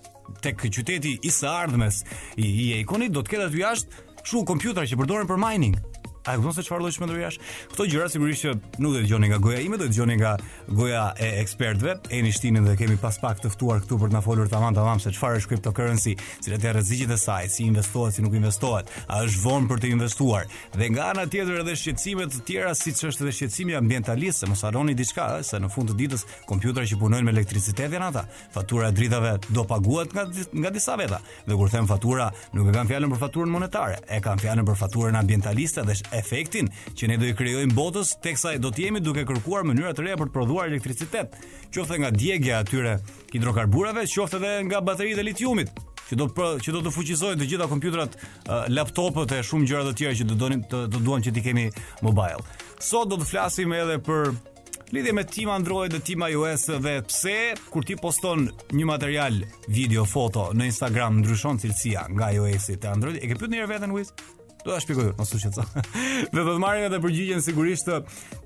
tek qyteti i së ardhmes i, i Ejkonit do të ketë aty jashtë shumë kompjuter që përdoren për mining. A e kupton se çfarë do të shmendoj jashtë? Këto gjëra sigurisht që nuk do t'i dëgjoni nga goja ime, do t'i dëgjoni nga goja e ekspertëve, Eni Shtinin do e kemi pas pak të ftuar këtu për të na folur tamam tamam se çfarë është cryptocurrency, cilat janë rreziqet e saj, si investohet, si nuk investohet, a është vonë për të investuar. Dhe nga ana tjetër edhe shqetësime të tjera siç është edhe shqetësimi ambientalist, se mos harroni diçka, se në fund të ditës kompjuterat që punojnë me elektricitet janë ata. Fatura e dritave do paguhet nga nga disa veta. Dhe kur them fatura, nuk e kam fjalën për faturën monetare, e kam fjalën për faturën ambientaliste dhe efektin që ne do i krijojmë botës teksa do të jemi duke kërkuar mënyra të reja për të prodhuar elektricitet, qoftë nga djegia e atyre hidrokarburave, qoftë edhe nga bateritë e litiumit që do të që do të fuqizojnë të gjitha kompjuterat, laptopët e shumë gjëra të tjera që do donim të, të duam që t'i kemi mobile. Sot do të flasim edhe për Lidhje me team Android dhe team iOS dhe pse kur ti poston një material video foto në Instagram ndryshon cilësia nga iOS te Android. E ke pyetur ndonjëherë veten Wiz? Do ta shpjegoj unë, mos u shqetëso. Dhe do të marrim edhe përgjigjen sigurisht të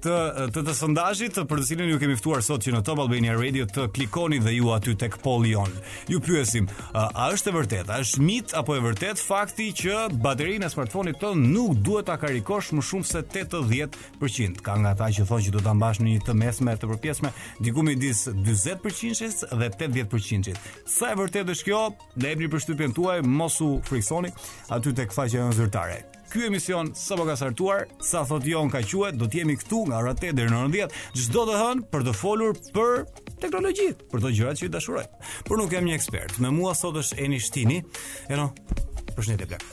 të të, të sondazhit për të cilin ju kemi ftuar sot që në Top Albania Radio të klikoni dhe ju aty tek polli jonë. Ju pyesim, a, a është e vërtetë, a është mit apo e vërtetë fakti që baterinë e smartphone-it tënd nuk duhet ta karikosh më shumë se 80 përqind. Ka nga ata që thonë që do ta mbajë në një të mesme të përpjesshme, diku midis 40%-shit dhe 80%-shit. Sa e vërtetë është kjo? Na jepni përshtypjen tuaj, mos u friksoni aty tek faqja jonë zyrtare. Ky emision sapo ka startuar, Satoshi Zone ka quhet, do të jemi këtu nga ora 8 deri në orën 10, çdo të hënë për të folur për teknologji, për gjërat që i dashuroj. Por nuk jam një ekspert. Me mua sot është Eni Shtini. Eno, përshëndetje.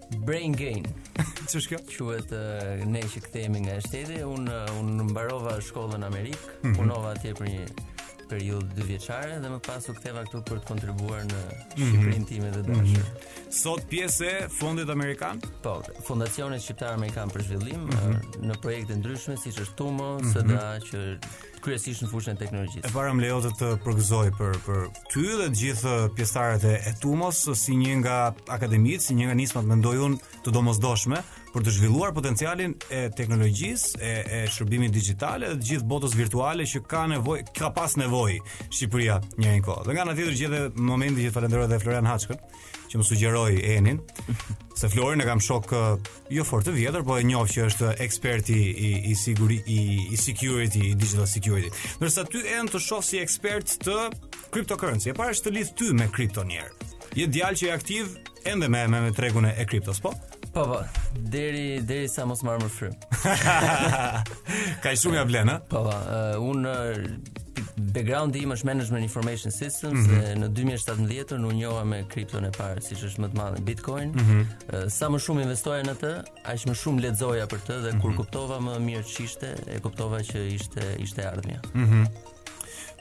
Brain gain. Ç'është kjo? Quhet uh, ne që kthehemi nga jashtë shtetit, unë uh, unë mbarova shkollën në Amerikë, mm -hmm. punova atje për një periudhë dy vjeçare dhe më pas u ktheva këtu për të kontribuuar në mhm. Shqipërinë time të dashur. Mm -hmm. Sot pjesë e Fondit Amerikan? Po, Fondacioni Shqiptar Amerikan për Zhvillim mm -hmm. në projekte të ndryshme siç është Tumo, mm -hmm. SDA që kryesisht në fushën e teknologjisë. E para më lejo të të përgëzoj për për ty dhe të gjithë pjesëtarët e Tumos si një nga akademitë, si një nga nismat mendoj unë të domosdoshme për të zhvilluar potencialin e teknologjisë, e, e shërbimit digital dhe të gjithë botës virtuale që ka nevojë, ka pas nevojë Shqipëria një herë kohë. Dhe nga ana tjetër gjej momentin që të falenderoj edhe Florian Haçkën që më sugjeroi Enin se Florin e kam shok jo fort të vjetër, po e njoh që është ekspert i i i siguri i i security, i digital security. Ndërsa ty Eni të shoh si ekspert të cryptocurrency. E para ç'të lidh ty me kripto një herë. Je djalë që je aktiv ende me me, me tregun e kriptos, po? Po, po. Deri deri sa të mos marr më frymë. Kaq shumë ia vlen, ha? Po, po. Uh, unë background-i im është Management Information Systems mm -hmm dhe në 2017 u njoha me kripton e parë siç është më e madhja Bitcoin. Mm -hmm. Sa më shumë investoja në të, aq më shumë lexoja për të dhe mm -hmm. kur mhm. kuptova më mirë ç'ishte, e kuptova që ishte ishte e ardhmja. Mhm. Mm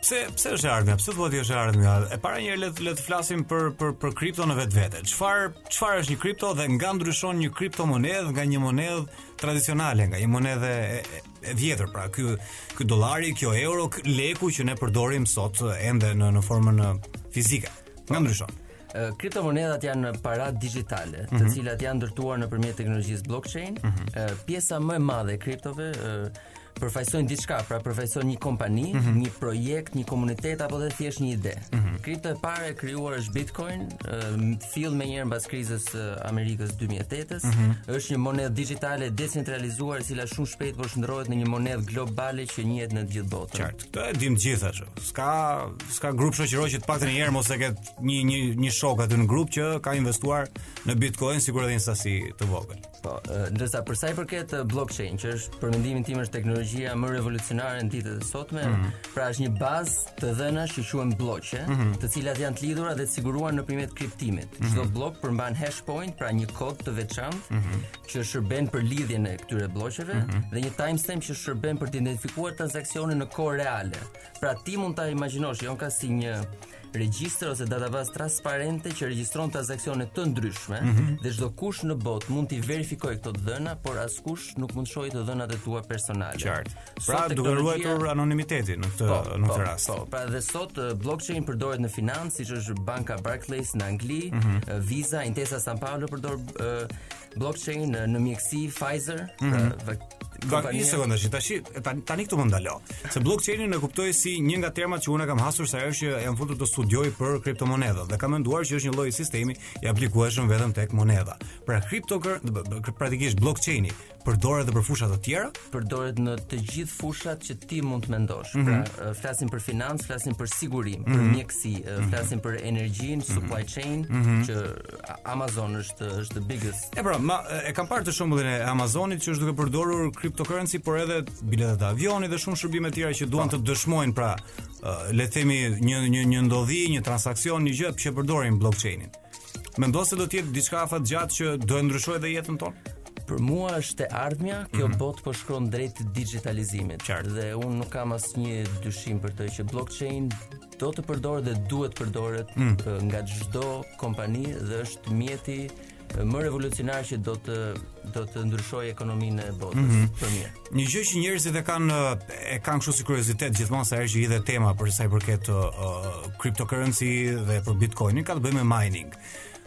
Pse pse është e ardhmja? Pse thua ti është e ardhmja? E para një herë le le të flasim për për për kripto në vetvete. Çfarë çfarë është një kripto dhe nga ndryshon një kriptomonedhë nga një monedhë tradicionale, nga një monedhë e, e, e vjetër, pra ky ky dollari, kjo euro, leku që ne përdorim sot ende në në formën fizike. Nga ndryshon? Kriptomonedhat janë para digjitale, të mhm. cilat janë ndërtuar nëpërmjet teknologjisë blockchain. Mhm. Pjesa më e madhe e kriptove përfaqësojnë diçka, pra përfaqësojnë një kompani, mhm. një projekt, një komunitet apo dhe thjesht një ide. Kripto e parë e krijuar është Bitcoin, fill me njërë mbas krizës së Amerikës 2008-ës, mm -hmm. është një monedhë digjitale e decentralizuar e cila shumë shpejt po shndërrohet në një monedhë globale që njihet në të gjithë botën. Qartë. Këtë e dimë të gjithë ashtu. S'ka s'ka grup shoqëror që të paktën një herë mos e ketë një një një shok aty në grup që ka investuar në Bitcoin sikur edhe një sasi të vogël. Po, ndërsa për sa i përket blockchain, që është për mendimin tim është teknologjia më revolucionare në ditët e sotme, mm -hmm. pra është një bazë të dhënash që quhen blloqe, mm -hmm. të cilat janë të lidhura dhe të siguruara nëpërmjet kriptimit. Mhm. Çdo mm -hmm. blok përmban hash point, pra një kod të veçantë mm -hmm. që shërben për lidhjen e këtyre blloqeve mm -hmm. dhe një timestamp që shërben për të identifikuar transaksionin në kohë reale. Pra ti mund ta imagjinosh, Jonka, si një regjistër ose database transparente që regjistron transaksione të ndryshme mm -hmm. dhe çdokush në botë mund t'i verifikojë këto të dhëna, por askush nuk mund të shohë të dhënat e tua personale. Qartë. Pra sot, duke ruajtur anonimitetin në këtë po, në këtë po, rast. Po, pra dhe sot blockchain përdoret në financë, siç është banka Barclays në Angli, mm -hmm. Visa, Intesa San Paolo përdor Blockchain në, në mjekësi Pfizer, mm -hmm. pra, Vak, një sekondë tash, tash tani, tani këtu më ndalo. Se blockchain-in e kuptoj si një nga termat që unë kam hasur sa herë që jam futur të studioj për kriptomonedha dhe kam menduar që është një lloj sistemi i aplikueshëm vetëm tek monedha. Pra kripto, praktikisht blockchain-i përdoret edhe për fusha të tjera, përdoret në të gjithë fushat që ti mund të mendosh. Mm -hmm. Pra, flasim për financë, flasim për siguri, mm -hmm. për mhm. mjekësi, mhm. flasim mm -hmm. për energjinë, mhm. supply chain mm -hmm. që Amazon është është biggest. E pra, ma, e kam parë te shembullin e Amazonit që është duke përdorur cryptocurrency, por edhe biletat e avionit dhe shumë shërbime të tjera që duan po. të dëshmojnë pra, uh, le të themi një një një ndodhi, një transaksion, një gjë që përdorin blockchainin. Mendon se do të jetë diçka afatgjatë që do e ndryshojë edhe jetën tonë? për mua është e ardhmja, kjo mm -hmm. botë po shkron drejt digitalizimit. Qartë. Dhe unë nuk kam asnjë dyshim për të që blockchain do të përdoret dhe duhet përdoret mm. nga çdo kompani dhe është mjeti më revolucionar që do të do të ndryshojë ekonominë e botës mm -hmm. për mirë. Një gjë që njerëzit e kanë e kanë kështu si kuriozitet gjithmonë sa herë që hidhet tema për sa i përket uh, cryptocurrency dhe për Bitcoinin ka të bëjë me mining.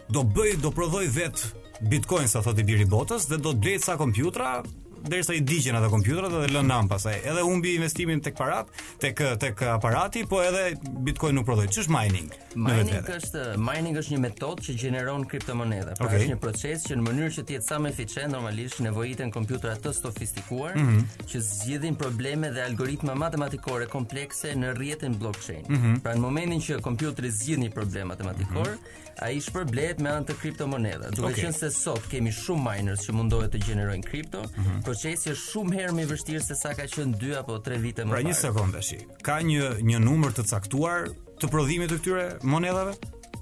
Do bëj do prodhoj vetë Bitcoin ç'a thotë i biri i botës dhe do të blej sa kompjutra derisa i digjen ato kompjuterat dhe lënë nam pastaj. Edhe humbi investimin tek parat, tek tek aparati, po edhe Bitcoin nuk prodhoi. Ç'është mining? Mining është mining është një metodë që gjeneron kriptomonedha. Pra okay. është një proces që në mënyrë që të jetë sa më efiçent, normalisht nevojiten kompjutra të sofistikuar mm -hmm. që zgjidhin probleme dhe algoritme matematikore komplekse në rrjetin blockchain. Mm -hmm. Pra në momentin që kompjuteri zgjidh një problem matematikor, mm -hmm ai shpërblehet me anë të kriptomonedhave. Duke okay. qenë se sot kemi shumë miners që mundohen të gjenerojnë kripto, mm -hmm. procesi është shumë herë më i vështirë se sa ka qenë 2 apo 3 vite më pra parë. Pra një sekondë tash. Ka një një numër të caktuar të prodhimit të këtyre monedhave?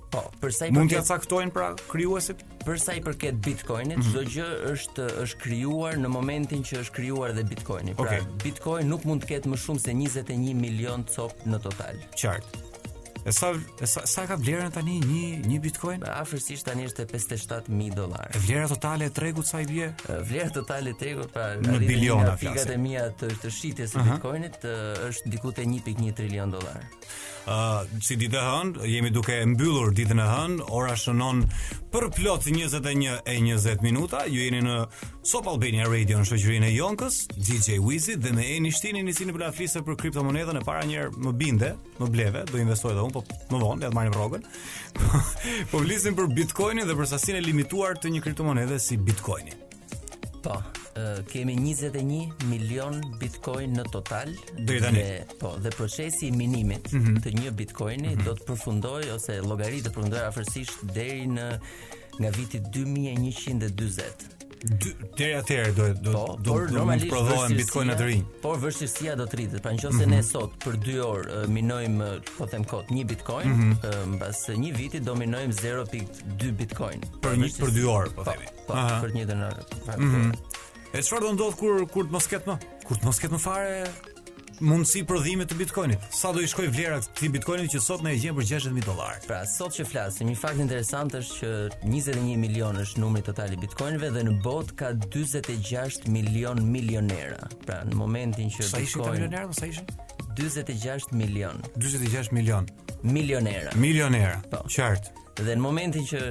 Po, për sa i përket mund të caktojnë pra krijuesit? Për sa i përket Bitcoinit, mhm. çdo mm -hmm. gjë është është krijuar në momentin që është krijuar dhe Bitcoini. Pra, okay. Bitcoin nuk mund të ketë më shumë se 21 milion copë në total. Qartë. E sa e sa, sa e ka vlerën tani një një Bitcoin? Afërsisht tani është 57000 dollarë. E vlera totale e tregut sa i bie? Vlera totale e tregut pra në biliona flasim. Pikat e mia të të shitjes së uh -huh. Bitcoinit të, është diku te 1.1 trilion dollar. Ë, uh, si ditë e hënë, jemi duke mbyllur ditën e hënë, ora shënon për plot 21 e 20 minuta. Ju jeni në Top Albania Radio në shoqërinë e Jonkës, DJ Vizit dhe me Eni Shtini nisëm të flisnim për kriptomonedhën e parë një herë më binde. më bleve, do investoj edhe unë, po më vonë le të marrim rrogën. po flisim për Bitcoinin dhe për sasinë e limituar të një kriptomonedhe si Bitcoini. Po, kemi 21 milion Bitcoin në total deri tani. Dhe, po, dhe procesi i minimit mm -hmm. të një Bitcoini mm -hmm. do të përfundojë ose llogaritet të përfundojë afërsisht deri nga viti 2140. Deri atëherë do do po, do të normalisht prodhohen bitcoina të rinj. Por vështirësia do të rritet. Pra nëse mm -hmm. ne mhm. sot për 2 orë minojmë, po them kot, 1 bitcoin, mhm. mbas mm -hmm. 1 viti do minojmë 0.2 bitcoin. Për një për 2 orë, po, po themi. Po, për një ditë në. Mhm. E çfarë do ndodh kur kur të mos ketë më? Kur të mos ketë më fare mundësi prodhimi të Bitcoinit. Sa do i shkojë vlera këtij Bitcoinit që sot ne e gjejmë për 60000 dollarë. Pra, sot që flasim, një fakt interesant është që 21 milion është numri total i Bitcoinëve dhe në botë ka 46 milion milionera. Pra, në momentin që sa ishin Bitcoin... milionerë, sa ishin? 46 milion. 46 milion milionera. Milionera. Po. Qartë. Dhe në momentin që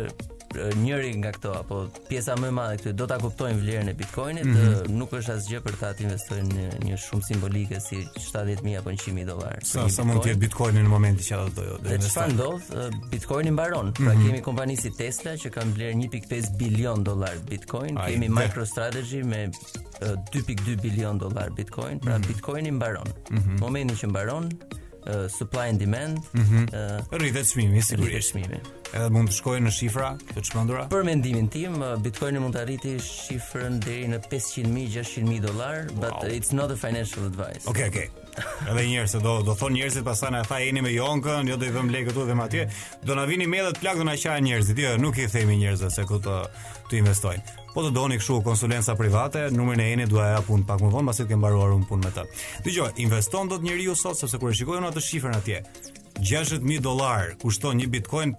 njëri nga këto apo pjesa më e madhe e këtyre do ta kuptojnë vlerën e Bitcoinit, mm -hmm. nuk është asgjë për ta të investojnë një, një shumë simbolike si 70.000 apo 100.000 dollarë. Sa sa mund të jetë Bitcoini në momentin që ato do jo, të investojnë? Çfarë ndodh? Bitcoini mbaron. Mm -hmm. Pra mhm. kemi kompani si Tesla që kanë blerë 1.5 bilion dollarë Bitcoin, Ajde. kemi MicroStrategy me 2.2 bilion dollarë Bitcoin, pra mm -hmm. Bitcoini mbaron. Mm -hmm. Në momentin që mbaron, supply and demand. Ëh, mm -hmm. rritet çmimi sigurisht. Çmimi. Edhe mund të shkojë në shifra të çmendura. Për mendimin tim, Bitcoini mund të arrijë shifrën deri në 500.000, 600.000 dollar, wow. but it's not a financial advice. Okej, okay, okej. Okay. Edhe njerëz do do thon njerëzit pastaj na tha Eni me Jonkën, jo do i vëm lekët këtu do i vëm atje. Do na vini mëkatet në qafë do na qajnë njerëzit. Jo, nuk i themi njerëzve se ku të, të investojnë. Po të doni kështu konsulenca private, numrin e Enit do ja jap unë pak më vonë pasi të kem mbaruar unë punë me të. Dëgjo, investon dot njeriu sot sepse kur e shikoj unë atë shifrën atje, 60000 dollar kushton një bitcoin.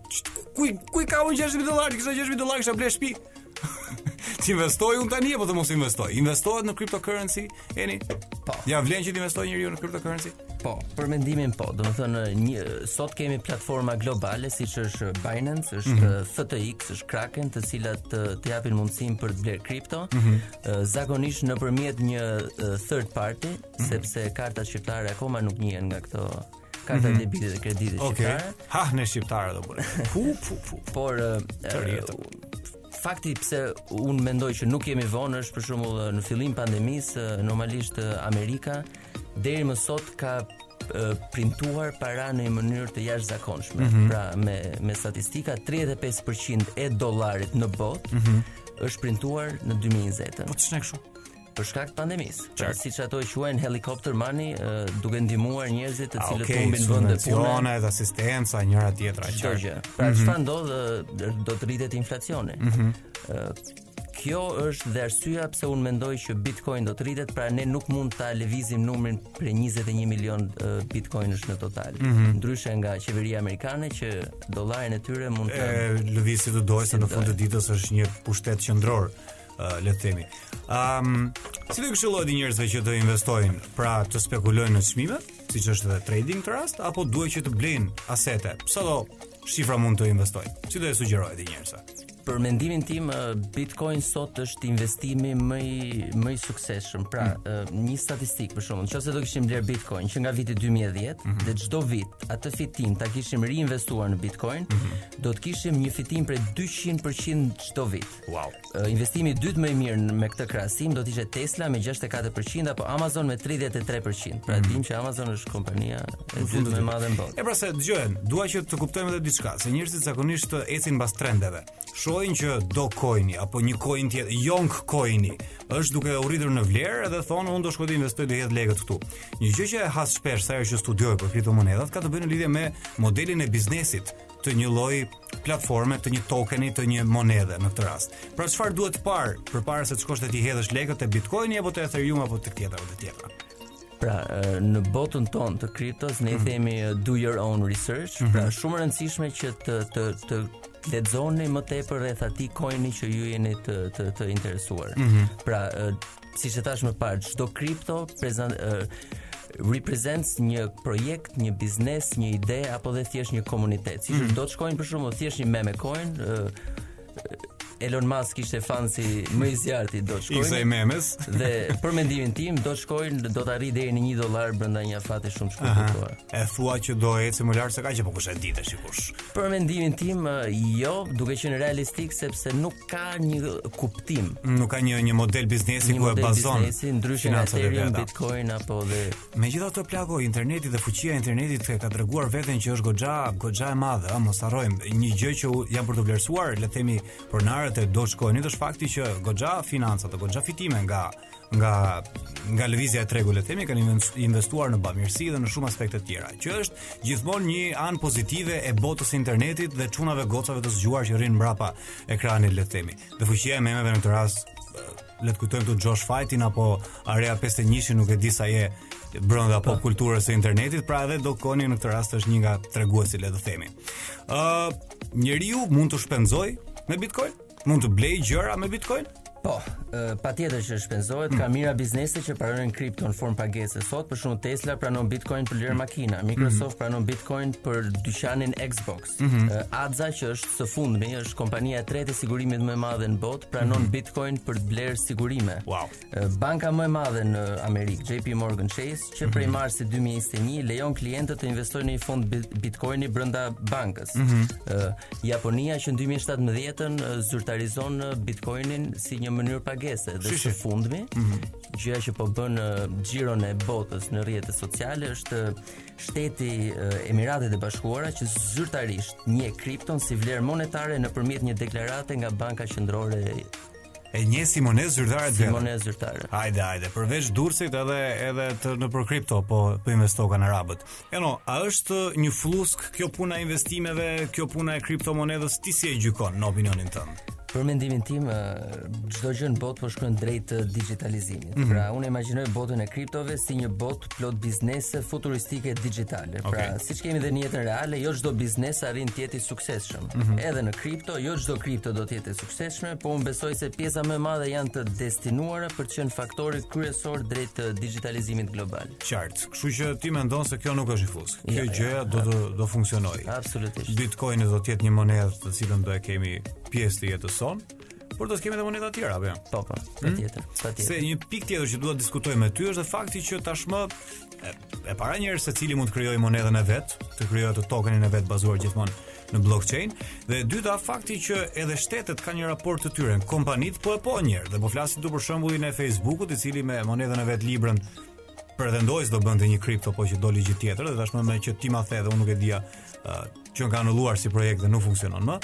Ku i kam unë 60000 dollar? Kisha 60000 dollar kisha blerë shtëpi. Të investoj unë tani apo të mos investoj? Investohet në cryptocurrency, Eni. Po. Ia vlen që të investojë njeriu në cryptocurrency? Po, për mendimin po. Domethënë ne sot kemi platforma globale siç është Binance, është mm -hmm. FTX, është Kraken, të cilat të, të japin mundësinë për të blerë kripto. Mm -hmm. Zakonisht nëpërmjet një third party, mm -hmm. sepse kartat shqiptare akoma nuk njihen nga këto karta mm -hmm. debiti dhe krediti okay. shqiptare. Okej. Ha, ne shqiptarë do bëre. Pu pu pu. Por uh, Fakti pse unë mendoj që nuk jemi vonë është për shembull në fillim pandemisë normalisht Amerika deri më sot ka printuar para në një mënyrë të jashtëzakonshme. Mm -hmm. Pra me me statistika 35% e dollarit në botë mm -hmm. është printuar në 2020. Po ç'është kështu? për shkak të pandemisë. Pra siç ato e quajnë helicopter money, duke ndihmuar njerëzit të ah, cilët okay, humbin vende pune, subvencione dhe asistenca njëra tjetra çdo gjë. Pra mhm. çfarë mm -hmm. ndodh do të rritet inflacioni. Mm -hmm. Kjo është dhe arsyeja pse unë mendoj që Bitcoin do të rritet, pra ne nuk mund ta lëvizim numrin prej 21 milion uh, Bitcoinësh në total. Mm -hmm. Ndryshe nga qeveria amerikane që dollarin e tyre mund ta lëvizë si të dojë se në fund të ditës është një pushtet qendror. uh, le të themi. Ëm, um, si do e këshilloje ti njerëzve që të investojnë, pra të spekulojnë në çmime, siç është edhe trading në këtë rast, apo duhet që të blejnë asete? Sa do shifra mund të investojnë? Si do e sugjeroje ti njerëzve? Për mendimin tim, Bitcoin sot është investimi më i më i suksesshëm. Pra, mm. një statistikë për shembull, nëse do kishim blerë Bitcoin që nga viti 2010 mm -hmm. dhe çdo vit atë fitim ta kishim riinvestuar në Bitcoin, mm -hmm. do të kishim një fitim prej 200% çdo vit. Wow. Investimi i dytë më i mirë me këtë krahasim do të ishte Tesla me 64% apo Amazon me 33%. Pra mm. dim që Amazon është kompania e dytë më e madhe në botë. E pra se dëgjojnë, dua që të kuptojmë edhe diçka, se njerëzit zakonisht ecin mbas trendeve. Shohin që Dogecoini apo një coin tjetër, Yong coini, është duke u rritur në vlerë dhe thonë unë do shkoj të investoj t'i hedh lekët këtu. Një gjë që e has shpesh sa herë që studioj për kriptomonedhat ka të bëjë në lidhje me modelin e biznesit të një lloj platforme të një tokeni të një monedhe në këtë rast. Pra çfarë duhet të parë përpara se të shkosh t'i hedhësh lekët te Bitcoini apo te Ethereum apo të tjetra apo të tjetra. Pra në botën tonë të kriptos ne mm. themi do your own research, mm -hmm. pra shumë e rëndësishme që të të të lexoni më tepër rreth atij coini që ju jeni të të të interesuar. Mm -hmm. Pra siç e thashë më parë, çdo kripto prezant represents një projekt, një biznes, një ide apo dhe thjesht një komunitet. Siç mm -hmm. Dogecoin për shembull thjesht një meme coin, Elon Musk ishte fansi më i zjarrtë i Dogecoin. Ishte i memes. dhe për mendimin tim Dogecoin do të arrijë deri në 1 dollar brenda një afati shumë të shkurtër. E thua që do ecë më lart se kaq apo kush e di sikush. Për mendimin tim jo, duke qenë realistik sepse nuk ka një kuptim. Nuk ka një një model biznesi ku e bazon. biznesi ndryshe nga Ethereum, Bitcoin apo dhe Megjithatë plako interneti dhe fuqia e internetit ka treguar veten që është goxha, goxha e madhe, a mos harrojmë një gjë që janë për të vlerësuar, le të themi, pronarët e Dogecoin, është fakti që goxha financa, të goxha fitime nga nga nga lëvizja e tregut le të themi kanë investuar në bamirësi dhe në shumë aspekte të tjera, që është gjithmonë një anë pozitive e botës së internetit dhe çunave gocave të zgjuar që rrin mbrapa ekranit le të themi. Dhe fuqia e memeve në këtë rast le të kujtojmë këtu Josh Fightin apo Area 51 nuk e di sa je brenda pop kulturës së internetit, pra edhe Dogecoin në këtë rast është një nga treguesit le të themi. Ë, uh, njeriu mund të shpenzojë me Bitcoin? Mund të blej gjëra me Bitcoin? Po, patjetër që shpenzohet, ka mijëra biznese që pranojnë kripto në formë pagese. Sot, për shembull Tesla pranon Bitcoin për të blerë makina, mhm. Microsoft pranon Bitcoin për dyqanin Xbox, mhm. AXA që është së fundmi, është kompania e tretë e sigurimit më e madhe në botë, pranon mhm. Bitcoin për të blerë sigurime. Wow. Banka më e madhe në Amerikë, JP Morgan Chase, që prej mhm. marsit 2021 lejon klientët të investojnë në një fond Bitcoini brenda bankës. Mm -hmm. Japonia që në 2017-ën zyrtarizon Bitcoinin si një mënyrë pagese dhe së fundmi, mm -hmm. gjëja që po bën xhiron e botës në rrjetet sociale është shteti Emiratet e Bashkuara që zyrtarisht njeh kripton si vlerë monetare nëpërmjet një deklarate nga Banka Qendrore E njeh si monedhë zyrtare. Si monedhë zyrtare. Hajde, hajde, përveç Durrësit edhe edhe të në për kripto, po po investokan arabët. Eno, a është një flluskë kjo puna e investimeve, kjo puna e kriptomonedhës ti si e gjykon në opinionin tënd? Për mendimin tim, çdo gjë në botë po shkon drejt digjitalizimit. Mm -hmm. Pra, unë imagjinoj botën e kriptove si një botë plot biznese futuristike digjitale. Pra, okay. siç kemi dhe në jetën reale, jo çdo biznes arrin të jetë i suksesshëm. Mm -hmm. Edhe në kripto, jo çdo kripto do të jetë suksesshme, po unë besoj se pjesa më e madhe janë të destinuara për të qenë faktori kryesor drejt digitalizimit global. Qartë. Kështu që ti mendon se kjo nuk është flluskë. Kjo ja, gjëja ja, do të do funksionojë. Absolutisht. Bitcoin do të jetë një monedhë të cilën do e kemi pjesë të jetës sonë. Por do të kemi edhe monedha të tjera apo jo? Po, po, hmm? patjetër, patjetër. Se një pikë tjetër që dua të diskutoj me ty është fakti që tashmë e para njerëz secili mund të krijojë monedhën e vet, të krijojë atë tokenin e vet bazuar gjithmonë në blockchain dhe e dyta fakti që edhe shtetet kanë një raport të tyre, kompanitë po e po njëherë dhe po flasim këtu për shembullin e Facebookut i cili me monedhën e vet Librën pretendoi se do bënte një kripto po që doli gjë tjetër dhe tashmë meqë ti ma the dhe unë nuk e dija uh, që kanë anulluar si projekt dhe nuk funksionon më.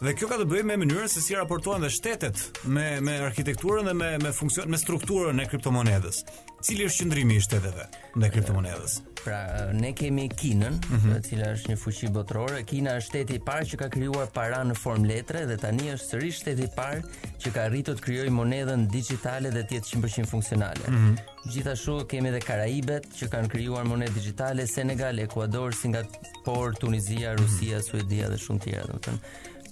Dhe kjo ka të bëjë me mënyrën se si raportohen dhe shtetet me me arkitekturën dhe me me funksion me strukturën e kriptomonedhës. Cili është qëndrimi i shteteve ndaj kriptomonedhës? Pra, ne kemi Kinën, mm -hmm. e cila është një fuqi botërore. Kina është shteti i parë që ka krijuar para në formë letre dhe tani është sërish shteti i parë që ka arritur të krijojë monedhën digjitale dhe të jetë 100% funksionale. Mm -hmm. Gjithashtu kemi edhe Karaibet që kanë krijuar monedhë digjitale, Senegal, Ekuador, Singapor, Tunizia, Rusia, mm -hmm. Suedia dhe shumë tjera, domethënë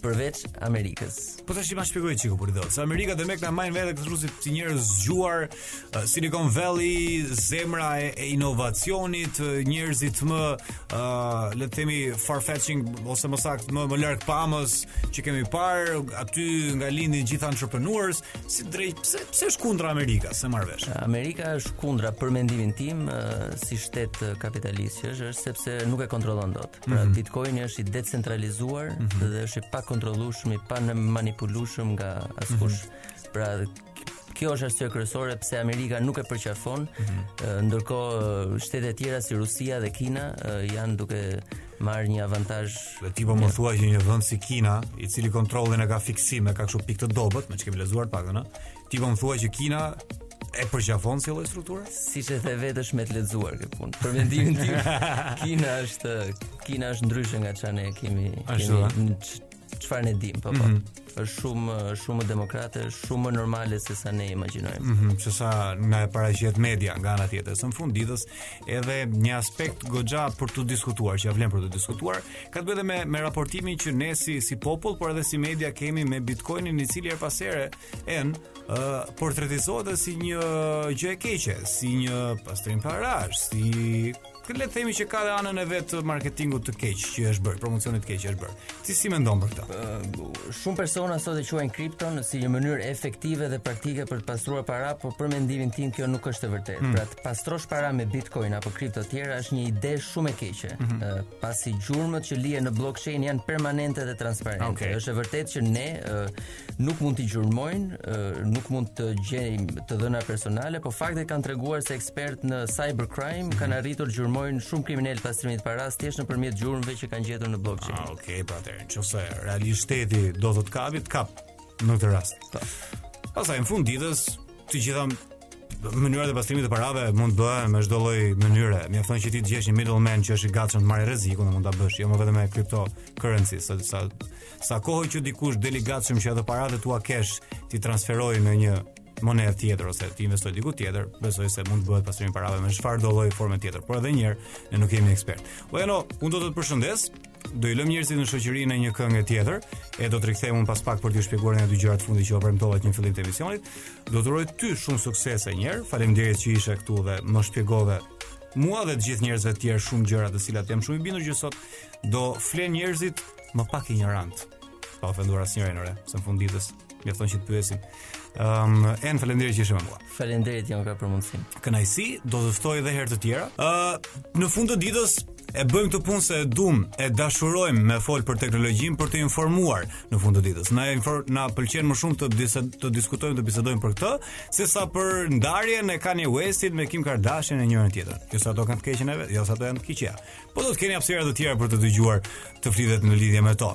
përveç Amerikës. Po tashi ma shpjego çikë për dorë. Amerika dhe me këna mbajnë veten këtu si si njerëz të zgjuar, uh, Silicon Valley, zemra e, e inovacionit, uh, njerëzit më uh, le të themi farfetching ose më saktë më më largpamës që kemi parë aty nga lindin gjithë entrepreneurs, si drejt pse pse është kundra Amerika, s'e marr vesh. Amerika është kundra për mendimin tim uh, si shtet kapitalist që është, është sepse nuk e kontrollon dot. Pra mm -hmm. Bitcoini është i decentralizuar mm -hmm. dhe është i pakontrollueshëm, i pamanipulueshëm nga askush. Mm -hmm. Pra kjo është arsye kryesore pse Amerika nuk e përqafon. Mm -hmm. Ndërkohë shtete tjera si Rusia dhe Kina janë duke marrë një avantazh. Dhe ti po më thua që një vend si Kina, i cili kontrollin e ka fiksim, e ka kështu pikë të dobët, me ç'kemi lexuar pak, ëh, Ti po më thua që Kina e përqafon si lloj strukture? Siç e the vetë është me të lexuar këtë punë. Për mendimin tim, Kina është Kina është ndryshe nga çfarë ne kemi kemi çfarë ne dim, po po. Mm -hmm. Është shumë shumë demokrate, shumë më normale se sa ne imagjinojmë. Mm -hmm. Se sa na e paraqet media nga ana tjetër. Në fund të ditës edhe një aspekt goxha për të diskutuar, që ja vlen për të diskutuar, ka të bëjë me me raportin që ne si si popull, por edhe si media kemi me Bitcoinin i cili herë pas here En uh, portretizohet dhe si një gjë e keqe, si një pastrim parash, si Këtë le të themi që ka dhe anën e vet të marketingut të keq që është bërë, promocionit të keq që është bërë. Ti si mendon për këtë? Uh, shumë persona sot e quajnë kripton si një mënyrë efektive dhe praktike për të pastruar para, por për mendimin tim kjo nuk është e vërtetë. Hmm. Pra të pastrosh para me Bitcoin apo kripto të tjera është një ide shumë e keqe. Hmm. Uh, pasi gjurmët që lihen në blockchain janë permanente dhe transparente. Okay. Është e vërtetë që ne uh, nuk mund t'i gjurmojmë, nuk mund të gjejmë të dhëna personale, po faktet kanë treguar se ekspertë në cybercrime kanë arritur të gjurmojnë shumë kriminelë të pastrimit të parasë thjesht nëpërmjet gjurmëve që kanë gjetur në blockchain. Ah, okay, pra atëherë, nëse realisht shteti do të të kapë, të kap në këtë rast. Po. Pastaj në fund të ditës, të gjitha mënyrat e pastrimit të parave mund të bëhen me çdo lloj mënyre. Mjafton që ti të gjesh një middleman që është i gatshëm të marrë rrezikun dhe mund ta bësh, jo më vetëm me cryptocurrency, sa sa Sa kohë që dikush del i gatshëm që ato paratë e tua cash t'i transferoj në një monedhë tjetër ose t'i investoj diku tjetër, besoj se mund të bëhet pastrimi i parave me çfarëdo lloj forme tjetër. Por edhe një herë, ne nuk jemi ekspertë. Po Jeno, unë do të të përshëndes. Do i lëm njerëzit në shoqërinë e një kënge tjetër, e do të rikthehem unë pas pak për t'ju shpjeguar një dy gjëra të fundit që u premtova në fillim të emisionit. Do të uroj ty shumë suksese një herë. Faleminderit që ishe këtu dhe më shpjegove mua dhe të gjithë njerëzve të tjerë shumë gjëra të cilat jam shumë i bindur që sot do flen njerëzit më pak injorant. Pa ofenduar asnjërin ore, se në fund të ditës mjafton që të pyesim. Ëm, um, en faleminderit që ishe me mua. Faleminderit Jam, për mundësinë. Kënaqësi, do të ftoj edhe herë të tjera. Ë, uh, në fund të ditës e bëjmë këtë punë se e dum, e dashurojmë me fol për teknologjinë për të informuar në fund të ditës. Na infor, na pëlqen më shumë të disa, të diskutojmë, të bisedojmë për këtë, se sa për ndarjen e Kanye Westit me Kim Kardashian e njërën tjetrën. Jo se ato kanë të keqen e vet, jo se ato janë të keqja. Po do të keni hapësira të tjera për të dëgjuar të flitet në lidhje me to.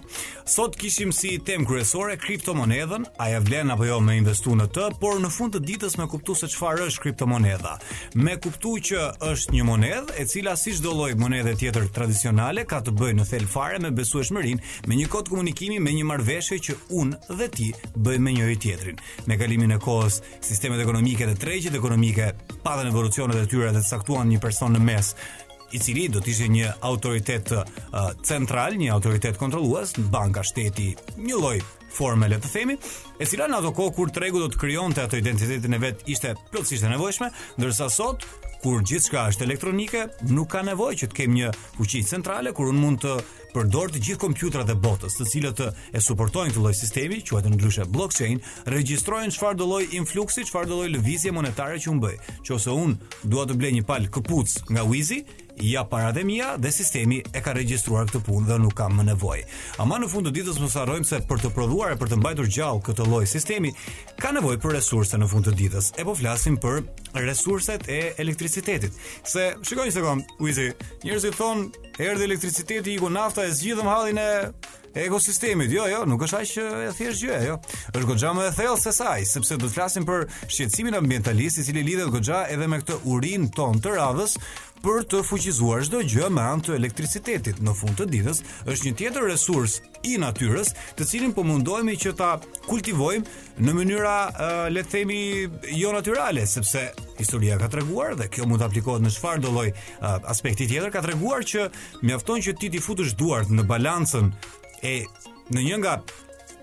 Sot kishim si temë kryesore kriptomonedhën, a ia vlen apo jo me investu në të, por në fund të ditës me kuptu se çfarë është kriptomonedha. Me kuptu që është një monedhë e cila si çdo lloj monedhe tjetër tradicionale ka të bëjë në thelb fare me besueshmërinë, me një kod komunikimi, me një marrëveshje që unë dhe ti bëjmë me njëri tjetrin. Me kalimin e kohës, sistemet ekonomike dhe tregjet ekonomike patën evolucionet e tyre dhe caktuan një person në mes i cili do të ishte një autoritet uh, central, një autoritet kontrollues, banka shteti, një lloj forme le të themi, e cila në ato kohë kur tregu do të krijonte atë identitetin e vet ishte plotësisht e nevojshme, ndërsa sot kur gjithçka është elektronike, nuk ka nevojë që të kem një fuqi centrale kur un mund të Përdor të gjithë kompjutrat e botës, të cilët e suportojnë këtë lloj sistemi, quhet ndryshe blockchain, regjistrojnë çfarëdo lloj influksi, çfarëdo lloj lëvizje monetare që un bëj. Nëse un dua të blej një palë këpucë nga Wizi, ja paratë e mia dhe sistemi e ka regjistruar këtë punë dhe nuk kam më nevojë. Ama në fund të ditës mos harrojmë se për të prodhuar e për të mbajtur gjallë këtë lloj sistemi ka nevojë për resurse në fund të ditës. E po flasim për resurset e elektricitetit. Se shiko një sekond, Wizi, njerëzit thonë Erdhi elektriciteti, iku nafta e zgjidhëm hallin e ekosistemit. Jo, jo, nuk është aq e thjeshtë gjëja, jo. Është goxha më e thellë se sa aq, sepse do të flasim për shqetësimin ambientalist, i cili lidhet goxha edhe me këtë urinë tonë të radhës për të fuqizuar çdo gjë me anë të elektricitetit në fund të ditës, është një tjetër resurs i natyrës, të cilin po mundohemi që ta kultivojmë në mënyra le të themi jo natyrale, sepse historia ka treguar dhe kjo mund të aplikohet në çfarëdo lloj aspekti tjetër ka treguar që mjafton që ti t'i futësh duart në balancën e në një nga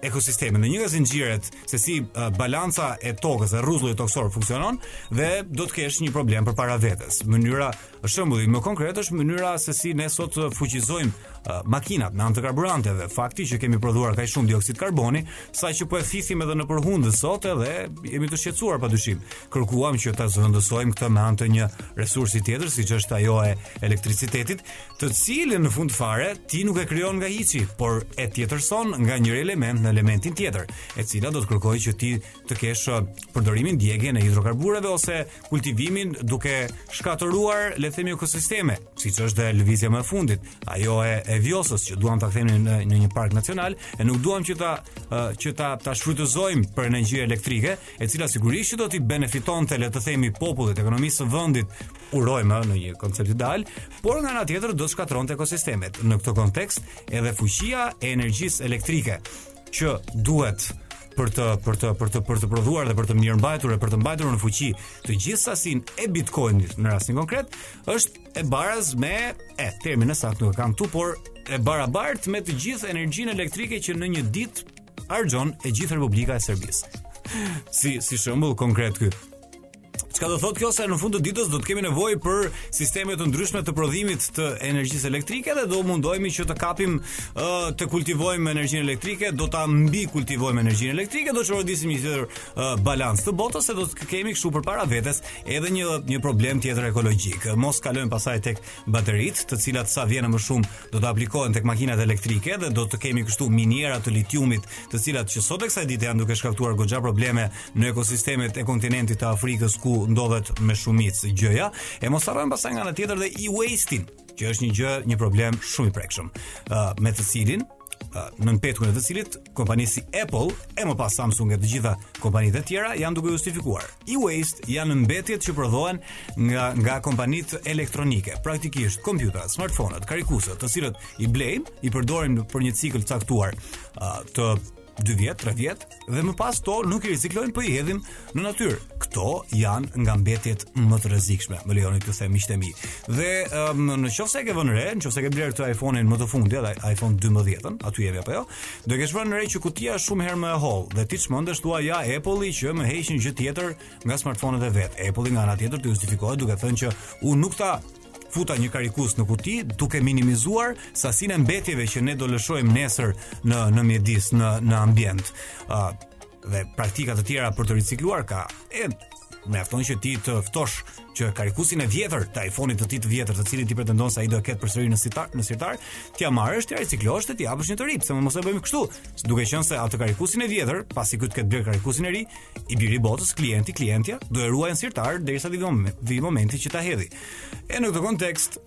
ekosistemet, në një nga zinxhiret se si uh, balanca e tokës, e rruzullit tokësor funksionon dhe do të kesh një problem përpara vetes. Mënyra Shembulli më konkret është mënyra se si ne sot uh, fuqizojmë uh, makinat me anë të karburanteve. Fakti që kemi prodhuar kaq shumë dioksid karboni, sa që po e thithim edhe në për hundë sot edhe jemi të shqetësuar padyshim. Kërkuam që ta zëvendësojmë këtë me anë të një resursi tjetër, siç është ajo e elektricitetit, të cilën në fund fare ti nuk e krijon nga hiçi, por e tjetërson nga një element në elementin tjetër, e cila do të kërkojë që ti të kesh uh, përdorimin djegjen e hidrokarbureve ose kultivimin duke shkatërruar le të themi ekosisteme, siç është dhe lëvizja më e fundit, ajo e e Vjosës që duam ta kthejmë në, në një park nacional, e nuk duam që ta uh, që ta ta shfrytëzojmë për energji elektrike, e cila sigurisht që do t'i benefitonte le të themi popullit, ekonomisë së vendit, urojmë në një koncept ideal, por nga ana tjetër do të shkatërronte ekosistemet. Në këtë kontekst, edhe fuqia e energjisë elektrike që duhet për të për të për të për të prodhuar dhe për të mirëmbajtur e për të mbajtur në fuqi të gjithë sasinë e Bitcoinit në rastin konkret është e baraz me e termin e saktë nuk e kam këtu por e barabartë me të gjithë energjinë elektrike që në një ditë harxhon e gjithë Republika e Serbisë. Si si shembull konkret ky. Çka do thotë kjo se në fund të ditës do të kemi nevojë për sisteme të ndryshme të prodhimit të energjisë elektrike dhe do mundohemi që të kapim uh, të kultivojmë energjinë elektrike, do ta mbi kultivojmë energjinë elektrike, do të çorodisim një tjetër uh, balancë të botës e do të kemi kështu përpara vetes edhe një një problem tjetër ekologjik. Mos kalojmë pasaj tek bateritë, të cilat sa vjen e më shumë do të aplikohen tek makinat elektrike dhe do të kemi kështu miniera të litiumit, të cilat që sot e kësaj dite janë duke shkaktuar goxha probleme në ekosistemet e kontinentit të Afrikës ku ndodhet me shumicë gjëja, e mos harrojmë pastaj nga ana tjetër dhe e-wasting, që është një gjë, një problem shumë i prekshëm, uh, me të cilin nën petkun e të cilit kompani si Apple e më pas Samsung e të gjitha kompanitë e tjera janë duke justifikuar. E-waste janë mbetjet që prodhohen nga nga kompanitë elektronike, praktikisht kompjuterat, smartphone-at, karikuesit, të cilët i blejmë, i përdorim për një cikël të caktuar uh, të 2 vjet, 3 vjet dhe më pas këto nuk i riciklojmë, po i hedhim në natyrë. Këto janë nga mbetjet më të rrezikshme. Më lejoni të them miqtë e mi. Dhe um, në qoftë se ke vënë re, në qoftë se ke blerë këtë iPhone-in më të fundit, iPhone 12-ën, aty jemi apo jo? Do kesh vënë re që kutia është shumë herë më e hollë dhe ti çmendesh thua ja Apple-i që më heq një gjë tjetër nga smartphone-et e vet. Apple-i nga ana tjetër të justifikohet duke thënë që unë nuk ta futa një karikues në kuti duke minimizuar sasinë e mbetjeve që ne do lëshojmë nesër në në mjedis, në në ambient. Ë uh, dhe praktika të tjera për të ricikluar ka e mjafton që ti të ftosh që karikusin e vjetër të iPhone-it të tij të vjetër të cilin ti pretendon se ai do e ketë përsëri në sirtar në sirtar t'ia marrësh ta riciklosh dhe t'i japësh një të ri pse më mos e bëjmë kështu duke qenë se atë karikusin e vjetër pasi ky të ketë blerë karikusin e ri i biri botës klienti klientja do e ruajë në sirtar derisa vjen momenti që ta hedhë e në këtë kontekst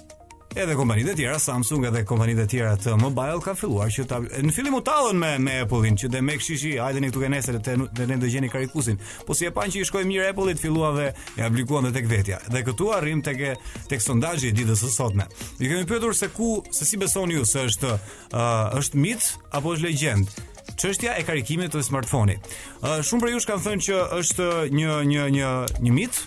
Edhe kompanitë e tjera, Samsung edhe kompanitë e tjera të mobile kanë filluar që ta në fillim u tallën me me Apple-in, që edhe ne qeshnim, hajdeni këtu kanë nesër të të ne do gjeni karikusin. Po si e panë që i shkoi mirë Apple-it, filluan dhe e aplikuan dhe tek vetja. Dhe këtu arrijmë tek e- tek sondazhi i ditës së sotme. Ju kemi pyetur se ku, se si besoni ju se është uh, është mit apo është legjendë? Çështja e karikimit të smartphone-it. Uh, shumë prej jush kanë thënë që është një një një një mit,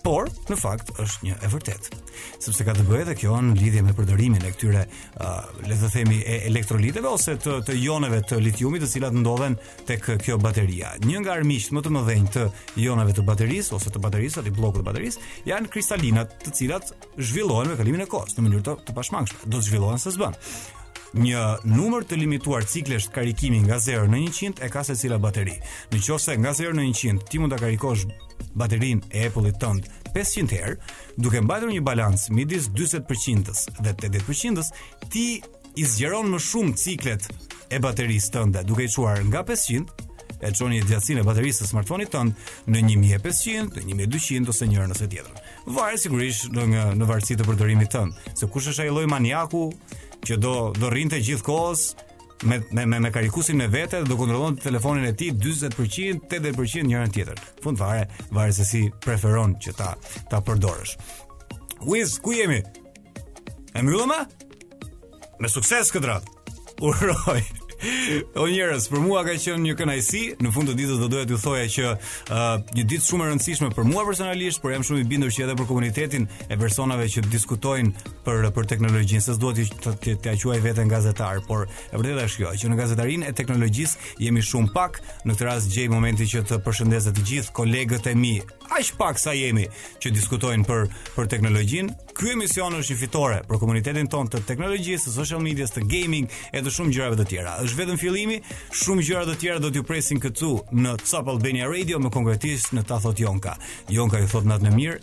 Por, në fakt, është një e vërtetë. Sepse ka të bëjë edhe kjo në lidhje me përdorimin e këtyre, uh, le të themi, e elektroliteve ose të, të joneve të litiumit, të cilat ndodhen tek kjo bateria. Një nga armiqtë më të mëdhenj të joneve të baterisë ose të baterisë, atij bllokut të baterisë, janë kristalinat, të cilat zhvillohen me kalimin e kohës në mënyrë të, të pashmangshme. Do të zhvillohen se s'bën. Një numër të limituar ciklesh karikimi nga 0 në 100 e ka secila bateri. Në qoftë se nga 0 në 100 ti mund ta karikosh baterinë e Apple-it tënd 500 herë, duke mbajtur një balancë midis 40%-s dhe 80%-s, ti i zgjeron më shumë ciklet e baterisë tënde, duke i çuar nga 500 e çon jetëgjatësinë e baterisë së smartphone-it tënd në 1500, në 1200 ose njërën ose tjetrën. Varet sigurisht në nga në varësi të përdorimit tënd, se kush është ai lloj maniaku që do do rrinte gjithë kohës me me me, me karikusin me vete do kontrollonte telefonin e tij 40%, 80% njërën tjetrën. Fund fare, varet se si preferon që ta ta përdorësh. Wiz, ku jemi? E mbyllëm? Me sukses këtë radhë. Uroj. O njerëz, për mua ka qenë një kënaqësi. Në fund të ditës do doja t'ju thoja që uh, një ditë shumë e rëndësishme për mua personalisht, por jam shumë i bindur që edhe për komunitetin e personave që diskutojnë për për teknologjinë. Se s'dua të të të quaj veten gazetar, por e vërteta është kjo, që në gazetarinë e teknologjisë jemi shumë pak. Në këtë rast gjej momentin që të përshëndes të gjithë kolegët e mi aq pak sa jemi që diskutojnë për për teknologjinë. Ky emision është një fitore për komunitetin tonë të teknologjisë, të social medias, të gaming e të shumë gjërave të tjera. Është vetëm fillimi, shumë gjëra të tjera do t'ju presin këtu në Top Albania Radio më konkretisht në Ta thotë Jonka. Jonka ju thotë natën e mirë,